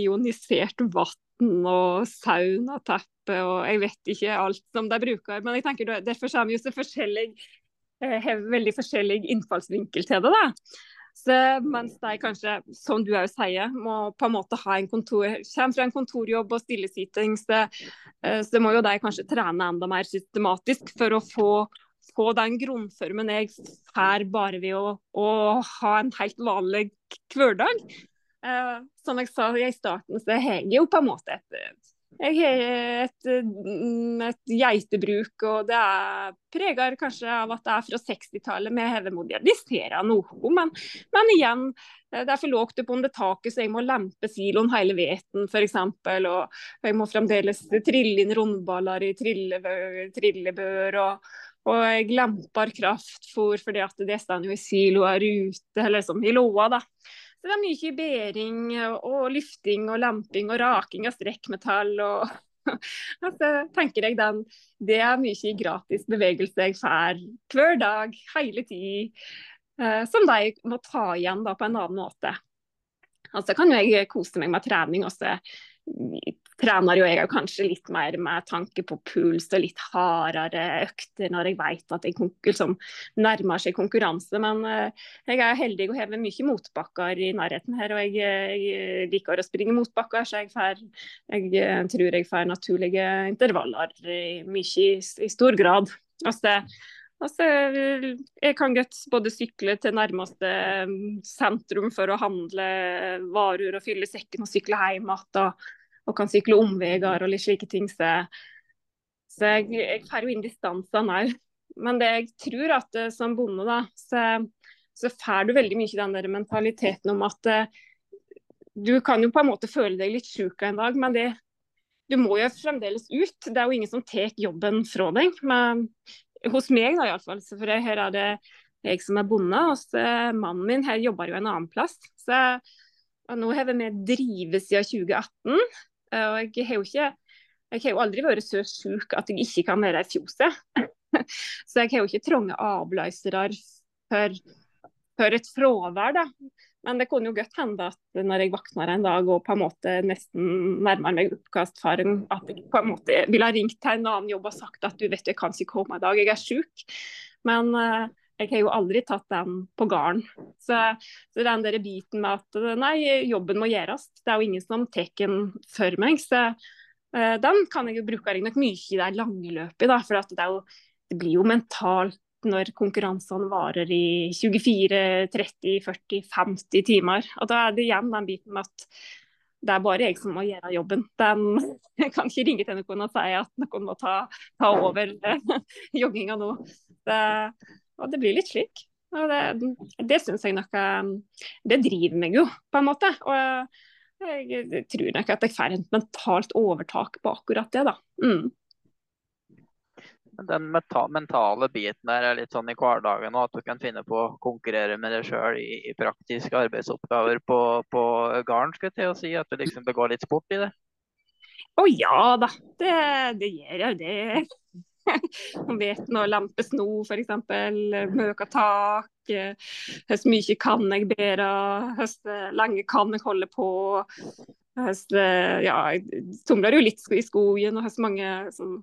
ionisert vann og saunateppe og jeg vet ikke alt som de bruker. Men jeg tenker derfor har vi jo så forskjellig, har veldig forskjellig innfallsvinkel til det. da. Så, mens de kanskje, som du òg sier, må på en måte ha en kontor, kommer fra en kontorjobb og stillesitting, så, eh, så må jo de kanskje trene enda mer systematisk for å få få den grunnformen jeg får bare ved å, å, ha en helt vanlig hverdag. Eh, som jeg sa i starten, så har jeg jo på en måte et jeg har et, et, geitebruk, og det er preger kanskje av at det er fra 60-tallet. Vi har noe, men, men, igjen, det er for opp under taket, så jeg må lempe siloen hele veten f.eks. Og jeg må fremdeles trille inn rundballer i trillebør. og og jeg lemper kraftfôr fordi at det står jo i siloer ute, eller liksom i låa. da. Så det er mye bæring og lufting og lemping og raking av strekkmetall. og altså, tenker jeg den, Det er mye gratis bevegelse jeg får hver dag, hele tid, eh, som de må ta igjen da, på en annen måte. Altså kan jeg kose meg med trening også trener jo jeg kanskje litt mer med tanke på puls og litt hardere økter når jeg vet at jeg liksom, nærmer seg konkurranse. Men uh, jeg er heldig og har mye motbakker i nærheten her. Og jeg, jeg liker å springe motbakker, så jeg, får, jeg uh, tror jeg får naturlige intervaller mye i, i stor grad. Altså, Altså, jeg kan godt både sykle til nærmeste mm, sentrum for å handle varer og fylle sekken og sykle hjem igjen og kan sykle omveier og litt slike ting. Så, så jeg, jeg får jo inn distansene òg. men det jeg tror at som bonde, da, så, så får du veldig mye den der mentaliteten om at du kan jo på en måte føle deg litt sjuk en dag, men det, du må jo fremdeles ut. Det er jo ingen som tar jobben fra deg. Men hos meg, da iallfall. For her er det jeg som er bonde. Og mannen min her jobber jo en annen plass. Så nå har vi drevet siden 2018. Og jeg har jo ikke jeg har jo aldri vært så syk at jeg ikke kan være i fjoset. så jeg har jo ikke trange avløsere for, for et fravær, da. Men det kunne jo godt hende at når jeg våkner en dag og på en måte nesten nærmer meg oppkastfaren, at jeg på en måte ville ha ringt til en annen jobb og sagt at du vet jeg kan ikke komme i dag, jeg er syk. Men uh, jeg har jo aldri tatt den på gården. Så, så, den der biten med at nei, jobben må gjøres, det er jo ingen som tar den for meg. Så uh, den kan jeg jo bruke nok mye i det lange løpet, da, for det, jo, det blir jo mentalt når konkurransene varer i 24, 30, 40, 50 timer. Og Da er det igjen den biten med at det er bare jeg som må gjøre jobben. Den, jeg kan ikke ringe til noen og si at noen må ta, ta over jogginga nå. Det, og det blir litt slik. Og det, det syns jeg nok Det driver meg jo, på en måte. Og jeg tror nok at jeg får et mentalt overtak på akkurat det, da. Mm den mentale biten der er litt sånn i hverdagen, at du kan finne på å konkurrere med deg sjøl i, i, praktiske arbeidsoppgaver på, på gården, skal jeg til å si. At du liksom begår litt sport i det? Å oh, ja da, det, det gjør jeg. Det man vet nå lampe sno, f.eks. Møka tak. Hvor mye kan jeg bære? Hvor lenge kan jeg holde på? Høst, ja, jeg tumler jo litt i skogen, og høst mange som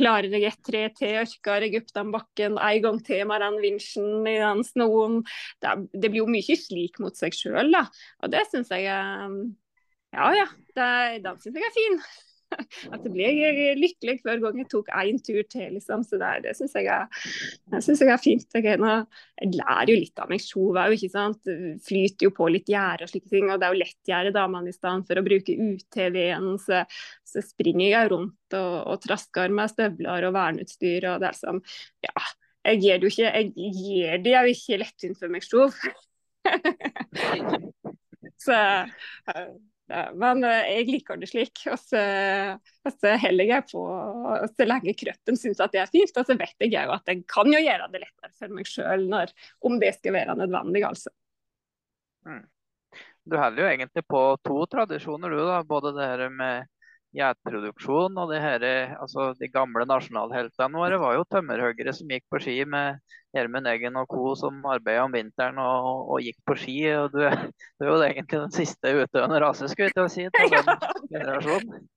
klarer jeg ett tre til, ørker jeg opp den bakken en gang til med den vinsjen i den snoen. Det, det, blir jo mye slik mot seg sjøl, da. Og det syns jeg Ja ja, det, den syns jeg er fin. at det ble lykkelig hver gang jeg tok én tur til. Liksom. Så det, det syns jeg, jeg, er fint. Jeg, jeg, lærer jo litt av meg sjøl òg, ikke sant. Flyter jo på litt gjerde og slike ting. Og det er jo lettgjerde damene i stedet for å bruke UTV-en, så, så, springer jeg rundt og, og trasker med støvler og verneutstyr. Og det er sånn, ja. Jeg gjør det jo ikke, jeg gjør det jo ikke lettvint for meg sjøl. så men eh, jeg liker det slik. Og så, og heller jeg på så lenge kroppen syns at det er fint. Og så vet jeg jo at jeg kan jo gjøre det lettere for meg sjøl om det skal være nødvendig, altså. Mm. Du holder jo egentlig på to tradisjoner, du da. Både det her med geitproduksjon. Og her, altså, de gamle nasjonalheltene våre var jo tømmerhoggere som gikk på ski med Gjermund Eggen og co. som arbeidet om vinteren og, og, gikk på ski. og Du, du er jo egentlig den siste utøvende rase, skulle jeg til å si, til den generasjonen.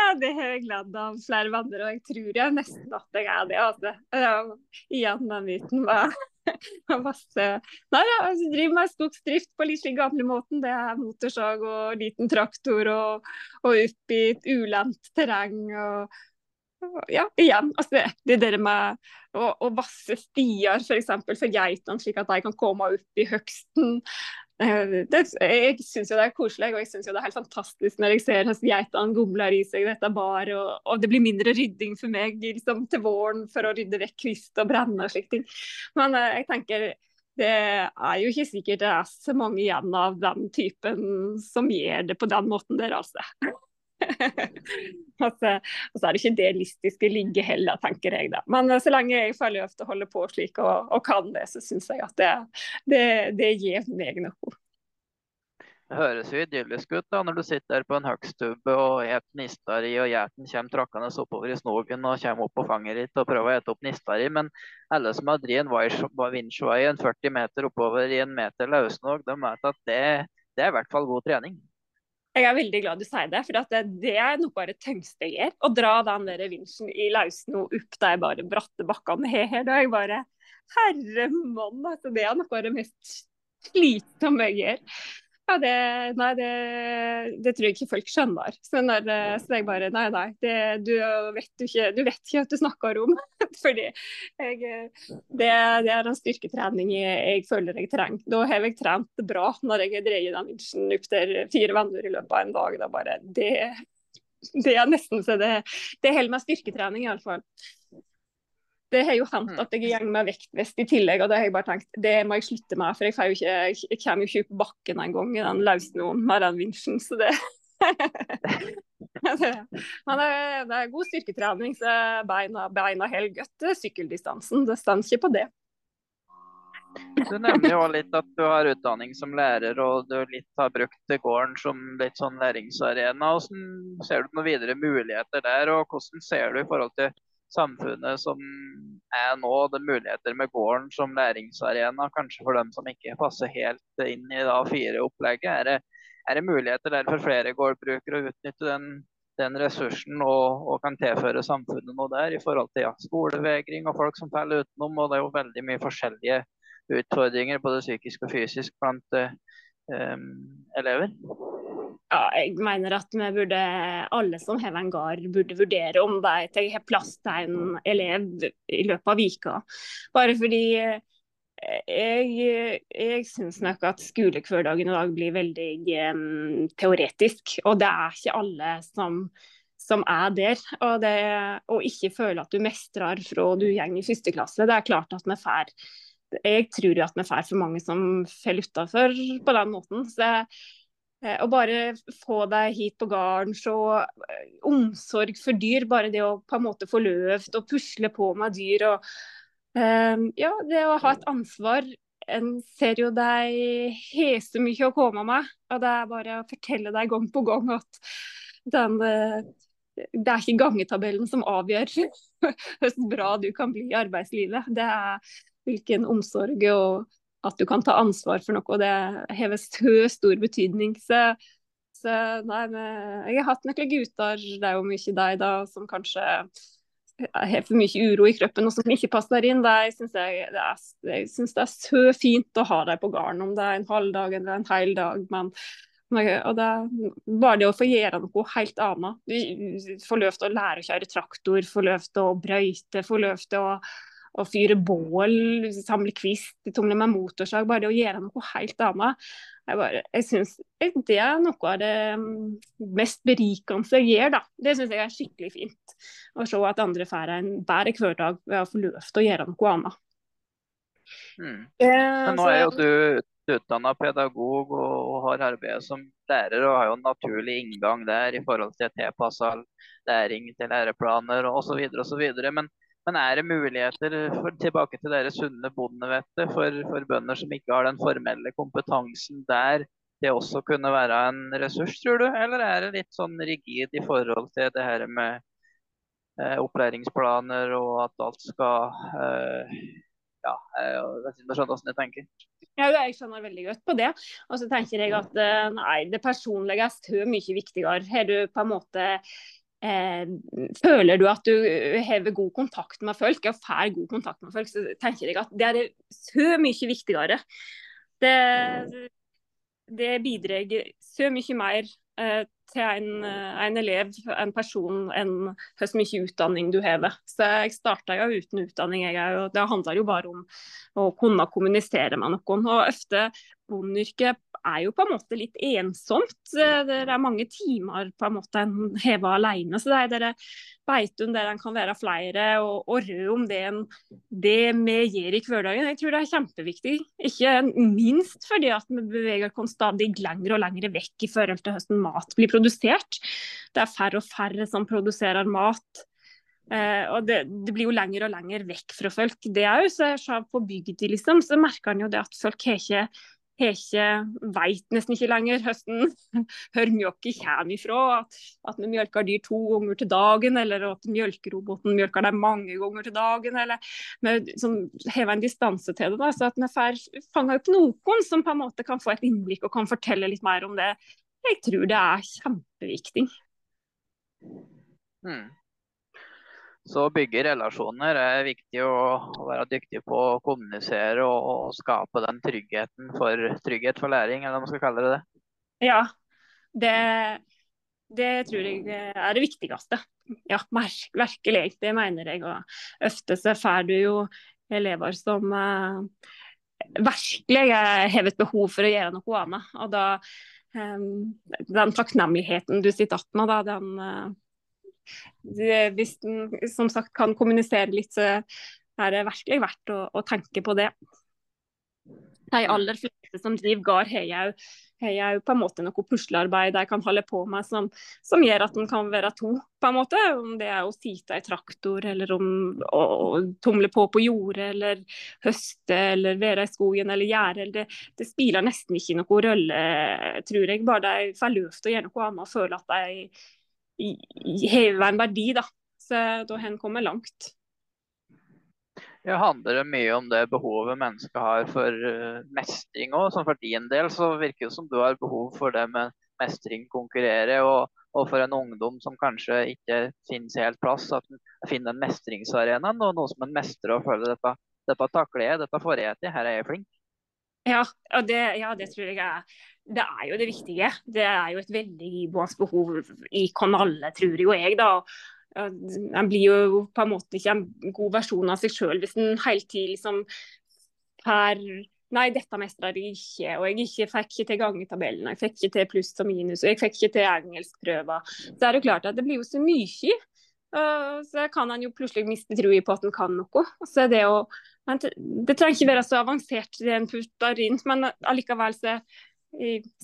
Ja, det har jeg gledd av flere venner, og jeg tror jeg nesten at jeg er det. Altså. Ja, igjen den myten med masse Nei, ja, altså, driver med skogsdrift på litt slik gamle måten. Det er motorsag og liten traktor og, og opp i et ulendt terreng. og ja, igjen. Altså det, det der med å, å vasse stier f.eks. for, for geitene, slik at de kan komme opp i høgsten. Eh, det, jeg syns jo det er koselig, og jeg syns det er helt fantastisk når jeg ser hvordan geitene gomler i seg dette bar, og, og, det blir mindre rydding for meg liksom, til våren for å rydde vekk kvist og brenne og slike ting. Men uh, jeg tenker det er jo ikke sikkert det er så mange igjen av den typen som gjør det på den måten der, altså. altså, og så er det ikke det listiske ligge heller, tenker jeg da. Men så lenge jeg får lov til å holde på slik og, og kan det, så syns jeg at det, det, det gir meg noe. Det høres jo idyllisk ut da, når du sitter på en høgstubbe og et nistari, og geiten kommer trakkende oppover i snogen og kommer opp på fanget ditt og prøver å ete opp nistari. Men alle som har drevet en vinsjvei en 40 meter oppover i en meter løssnog, de vet at det, det er i hvert fall god trening. Jeg er veldig glad du sier det, for det, det, er noe det tyngste jeg gjør. Å dra den der vinsjen i lausen og opp de bare bratte bakkene her. Da er jeg bare Herre mann, altså, det er noe av det mest slitsomme jeg gjør. Ja, det, nei, det, det, tror jeg ikke folk skjønner. Så, når, så jeg bare Nei, nei, det, du, vet ikke, du vet ikke at du snakker om. Fordi jeg, det, det, er en styrketrening jeg, jeg, føler jeg trenger. Da har jeg trent bra når jeg dreier den inchen opp til fire venner i løpet av en dag. Da bare, det, er nesten så det, det holder meg styrketrening, iallfall. Det har jo hendt at jeg går med vektvest i tillegg, og det har jeg bare tenkt det må jeg slutte med. For jeg, ikke, jeg kommer jo ikke på bakken en gang i den løssnoen med den vinsjen. Så det Men det, er god styrketrening, så beina, beina holder godt sykkeldistansen. Det står ikke på det. Du nevner jo litt at du har utdanning som lærer, og du litt har brukt gården som litt sånn læringsarena. Hvordan ser du noen videre muligheter der, og hvordan ser du i forhold til samfunnet som er nå, det muligheter med gården som læringsarena, kanskje for dem som ikke passer helt inn i A4-opplegget? Er, er, det muligheter der for flere gårdbrukere å utnytte den, den ressursen og, og, kan tilføre samfunnet noe der i forhold til ja, skolevegring og folk som faller utenom? og Det er jo veldig mye forskjellige utfordringer, både psykisk og fysisk, blant um, elever? Ja, jeg mener at vi burde, alle som har en gard, burde vurdere om de har plass til en elev i løpet av vika. Bare fordi eh, jeg, jeg syns nok at skolehverdagen i dag blir veldig um, teoretisk. Og det er ikke alle som, som er der. Og, det, og ikke føle at du mestrer fra du går i første klasse. Det er klart at vi får jeg tror at vi får for mange som faller utafor på den måten. Så eh, å bare få deg hit på gården, så eh, omsorg for dyr. Bare det å på en måte få løvd og pusle på med dyr. og um, Ja, det å ha et ansvar. En ser jo deg hese mye å komme med. Og det er bare å fortelle deg gang på gang at den det er ikke gangetabellen som avgjør hvor bra du kan bli i arbeidslivet. Det er hvilken omsorg og at du kan ta ansvar for noe. og Det har stor betydning. Så, så nei, jeg har hatt noen gutter, det er jo mye de da, som kanskje har for mye uro i kroppen og som ikke passer inn. De synes jeg, jeg synes det er så fint å ha dem på gården, om det er en halv dag eller en hel dag. men og det er bare det å få gjøre noe helt annet. Få lov til å lære å kjøre traktor, få lov til å brøyte, få lov til å å fyre bål, samle kvist, tumle med motorsag. Bare det å gjøre noe helt annet. Jeg, bare, jeg synes Det er noe av det mm, mest berikende jeg gjør. da. Det syns jeg er skikkelig fint. Å se at andre får en bedre hverdag ved å få lov til å gjøre noe annet. Mm. Men nå er jo du utdanna pedagog og har arbeidet som lærer og har jo en naturlig inngang der i forhold til tilpassa læring til læreplaner osv. osv. Men men er det muligheter for, tilbake til deres sunne bondevettet for, for, bønder som ikke har den formelle kompetansen der, det også kunne være en ressurs, tror du? Eller er det litt sånn rigid i forhold til det her med eh, opplæringsplaner og at alt skal eh, Ja, eh, jeg ikke hvordan jeg tenker. Ja, jeg skjønner veldig godt på det. Og så tenker jeg at eh, nei, det personlige er så mye viktigere. Har du på en måte Eh, føler du at du har god kontakt med folk, og får god kontakt med folk, så tenker jeg at det er så mye viktigere. Det, det bidrar så mye mer eh, til en, en, elev, en person, enn hvor mye utdanning du har. Så jeg starta jo uten utdanning, jeg, og det handler jo bare om å kunne kommunisere med noen. Og ofte bondeyrket er jo på en måte litt ensomt. Det er mange timer på en måte en hever alene. Så det er dere Beitun der en kan være flere, og, og rød om det, en, det vi gjør i hverdagen. Jeg tror det er kjempeviktig. Ikke minst fordi at vi beveger oss stadig lenger og lenger vekk i forhold til hvordan mat blir produsert. Det er færre og færre som produserer mat. Eh, og det, det, blir jo lenger og lenger vekk fra folk. Det jo så På bygda liksom, merker en jo det at folk har ikke har ikke, vet nesten ikke lenger høsten hvor mjølka kommer ifra. At, at vi mjølker dyr to ganger til dagen, eller at mjølkeroboten mjølker dem mange ganger til dagen. eller Vi sånn, hever en distanse til det, da, så at vi får fanga opp noen som på en måte kan få et innblikk og kan fortelle litt mer om det. Jeg tror det er kjempeviktig. Mm. Så å bygge relasjoner er viktig å, være dyktig på å kommunisere og, skape den tryggheten for trygghet for læring, eller hva man skal kalle det. Ja, det, det tror jeg er det viktigste. Ja, virkelig. Det mener jeg. Og ofte så får du jo elever som eh, virkelig har et behov for å gjøre noe annet. Og da eh, den takknemligheten du sitter igjen med, da, den uh, hvis den som sagt kan kommunisere litt, så er det virkelig verdt å, å tenke på det. De aller fleste som driver gard, har jo, på en måte noe puslearbeid de kan holde på med som, som gjør at en kan være to, på en måte. Om det er å sitte i traktor, eller om å, å tumle på på jordet, eller høste, eller være i skogen eller gjerde. Det, det spiller nesten ikke noen rolle, tror jeg. Bare de får lov til å gjøre noe annet og føle at de hever en verdi. da. Så da hen kommer langt. Ja, handler det mye om det behovet mennesket har for uh, mestring òg? For din del så virker det som du har behov for det med mestring, konkurrere. Og, og for en ungdom som kanskje ikke finnes helt plass, at en finner en mestringsarena. Og noe som en mestrer og føler dette, dette takler jeg, dette får jeg til, her er jeg flink. Ja, og det, ja, det tror jeg er det er jo det viktige. Det er jo et veldig iboende behov i oss alle, tror jo jeg. da en blir jo på en måte ikke en god versjon av seg sjøl hvis en hele tiden liksom får Nei, dette mestrer jeg ikke, og jeg ikke, fikk ikke til gangetabellen, jeg fikk ikke til pluss og minus, og jeg fikk ikke til engelskprøver. Så er det klart at det blir jo så mye. Så kan han jo plutselig miste troa på at han kan noe. Så det, å, det trenger ikke være så avansert det en putter inn, men allikevel så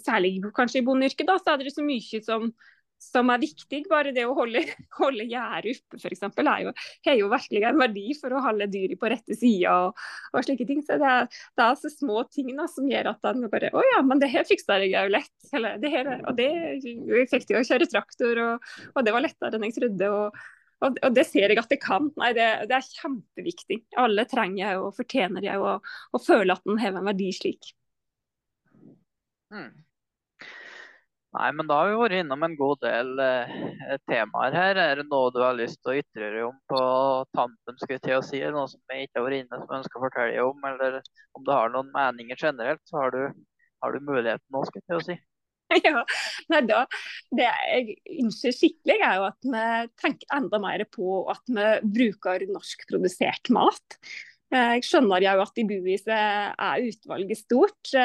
Særlig kanskje i bondeyrket, så er det så mye som som er viktig. Bare det å holde, holde gjerdet oppe f.eks. har jo virkelig en verdi for å holde dyret på rette sida og, og, slike ting. Så det er, det er altså små ting da, som gjør at en bare Å ja, men det her fiksa jeg jo lett. Eller, det her, og det jeg fikk til å kjøre traktor, og, og, det var lettere enn jeg trodde. og og, og, det ser jeg at det kan. Nei, det, det er kjempeviktig. Alle trenger og fortjener jeg å, å føle at den har en verdi slik. Mm. Nei, men da har vi vært innom en god del eh, temaer her. Er det noe du har lyst til å ytre deg om på tampen, skulle til å si? Noe som jeg ikke har vært inne som jeg ønsker å fortelle om? Eller om du har noen meninger generelt, så har du, har du muligheten nå, skulle jeg til å si. Ja, nei, da, Det jeg ønsker skikkelig, er jo at vi tenker enda mer på at vi bruker norskprodusert mat. Eh, jeg skjønner jo at i Buvis er utvalget stort.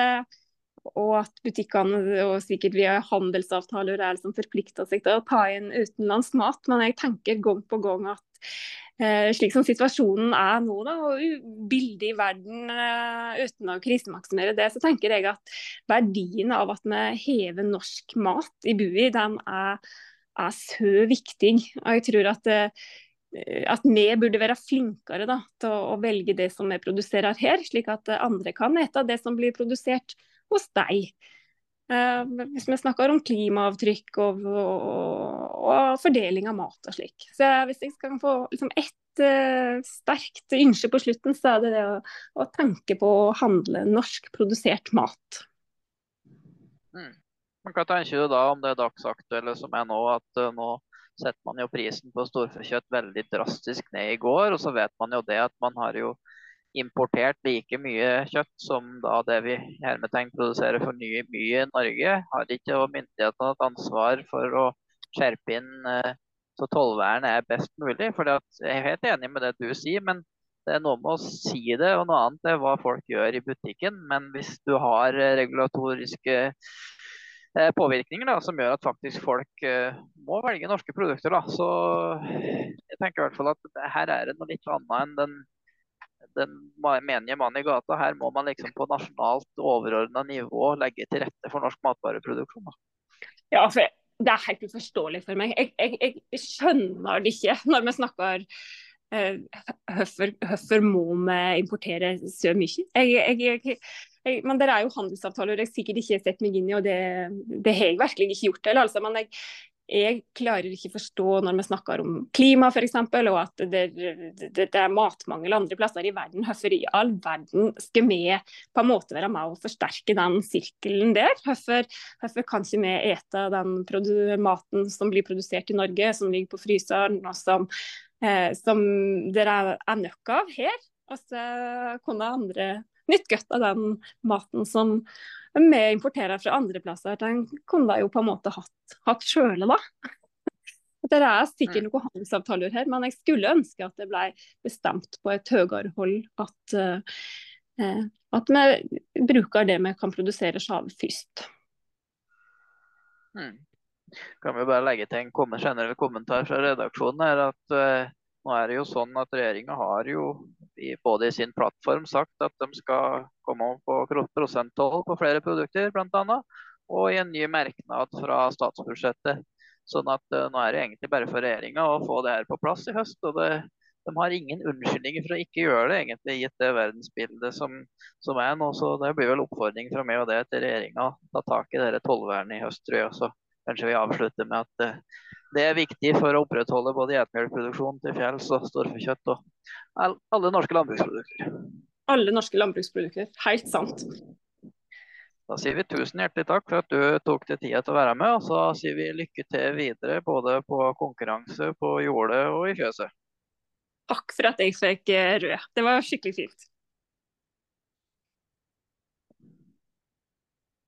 Og at butikkene og sikkert via handelsavtaler er liksom forplikta seg til å ta inn utenlandsk mat. Men jeg tenker gang på gang at eh, slik som situasjonen er nå, da, og bildet i verden eh, uten å krisemaksimere det, så tenker jeg at verdien av at vi hever norsk mat i bui, den er, er så viktig. Og jeg tror at eh, at vi burde være flinkere da, til å, velge det som vi produserer her, slik at andre kan ete det som blir produsert hos deg. Uh, hvis vi snakker om klimaavtrykk og, og, og, fordeling av mat og slik. Så hvis jeg skal få liksom, ett uh, sterkt ønske på slutten, så er det det å, å tenke på å handle norskprodusert mat. Mm. Hva tenker du da om det dagsaktuelle som er nå, at uh, nå setter man jo prisen på storfekjøtt veldig drastisk ned i går, og så vet man jo det at man har jo importert like mye kjøtt som det vi hermetegn produserer for nye mye i Norge. Har ikke myndighetene hatt ansvar for å skjerpe inn eh, så tollvernet er best mulig? For jeg er helt enig med det du sier, men det er noe med å si det, og noe annet er hva folk gjør i butikken. Men hvis du har eh, regulatoriske eh, påvirkninger da, som gjør at faktisk folk må velge norske produkter, da, så jeg tenker i hvert fall at her er det noe litt annet enn den den menige mann i gata. Her må man liksom på nasjonalt overordna nivå legge til rette for norsk matvareproduksjon. Da. Ja, for det er helt uforståelig for meg. Jeg, jeg, jeg skjønner det ikke når vi snakker Hvorfor uh, må vi importere så mye? Jeg, men det er jo handelsavtaler jeg sikkert ikke har sett meg inn i, og det, det har jeg virkelig ikke gjort. Eller, altså, men jeg, jeg klarer ikke forstå når vi snakker om klima f.eks., og at det, det, det, er matmangel andre plasser i verden. Hvorfor i all verden skal vi på en måte være med å forsterke den sirkelen der? Hvorfor, hvorfor kan ikke vi ete den maten som blir produsert i Norge, som ligger på fryseren, og som, eh, som dere er nok av her? Og så kunne andre nytt godt av den maten som vi importerer fra andre plasser. Den kunne de jo på en måte hatt, hatt sjøle, da. Det er sikkert mm. noen handelsavtaler her, men jeg skulle ønske at det ble bestemt på et høyere hold at, uh, at vi bruker det vi kan produsere sjøl først. Mm. kan vi bare legge til en generell kommentar fra redaksjonen. her at uh, nå er det jo sånn at Regjeringa har jo i, både i sin plattform sagt at de skal komme opp på prosenttoll på flere produkter, bl.a. Og i en ny merknad fra statsbudsjettet. Sånn at uh, nå er det egentlig bare for regjeringa å få det her på plass i høst. og det de har ingen unnskyldninger for å ikke gjøre det, egentlig, gitt det verdensbildet som, som er nå. Så det blir vel oppfordring fra meg og det til regjeringa å ta tak i dette tollvernet i høst, tror jeg. Så kanskje vi avslutter med at uh, det er viktig for å opprettholde både geitemelkproduksjon til fjells og storfekjøtt og alle norske landbruksprodukter. Alle norske landbruksprodukter. Helt sant. Da sier vi tusen hjertelig takk for at du tok deg tida til å være med. Og så sier vi lykke til videre både på konkurranse på jordet og i fjøset. Takk for at jeg fikk eh, rød. Det var skikkelig fint.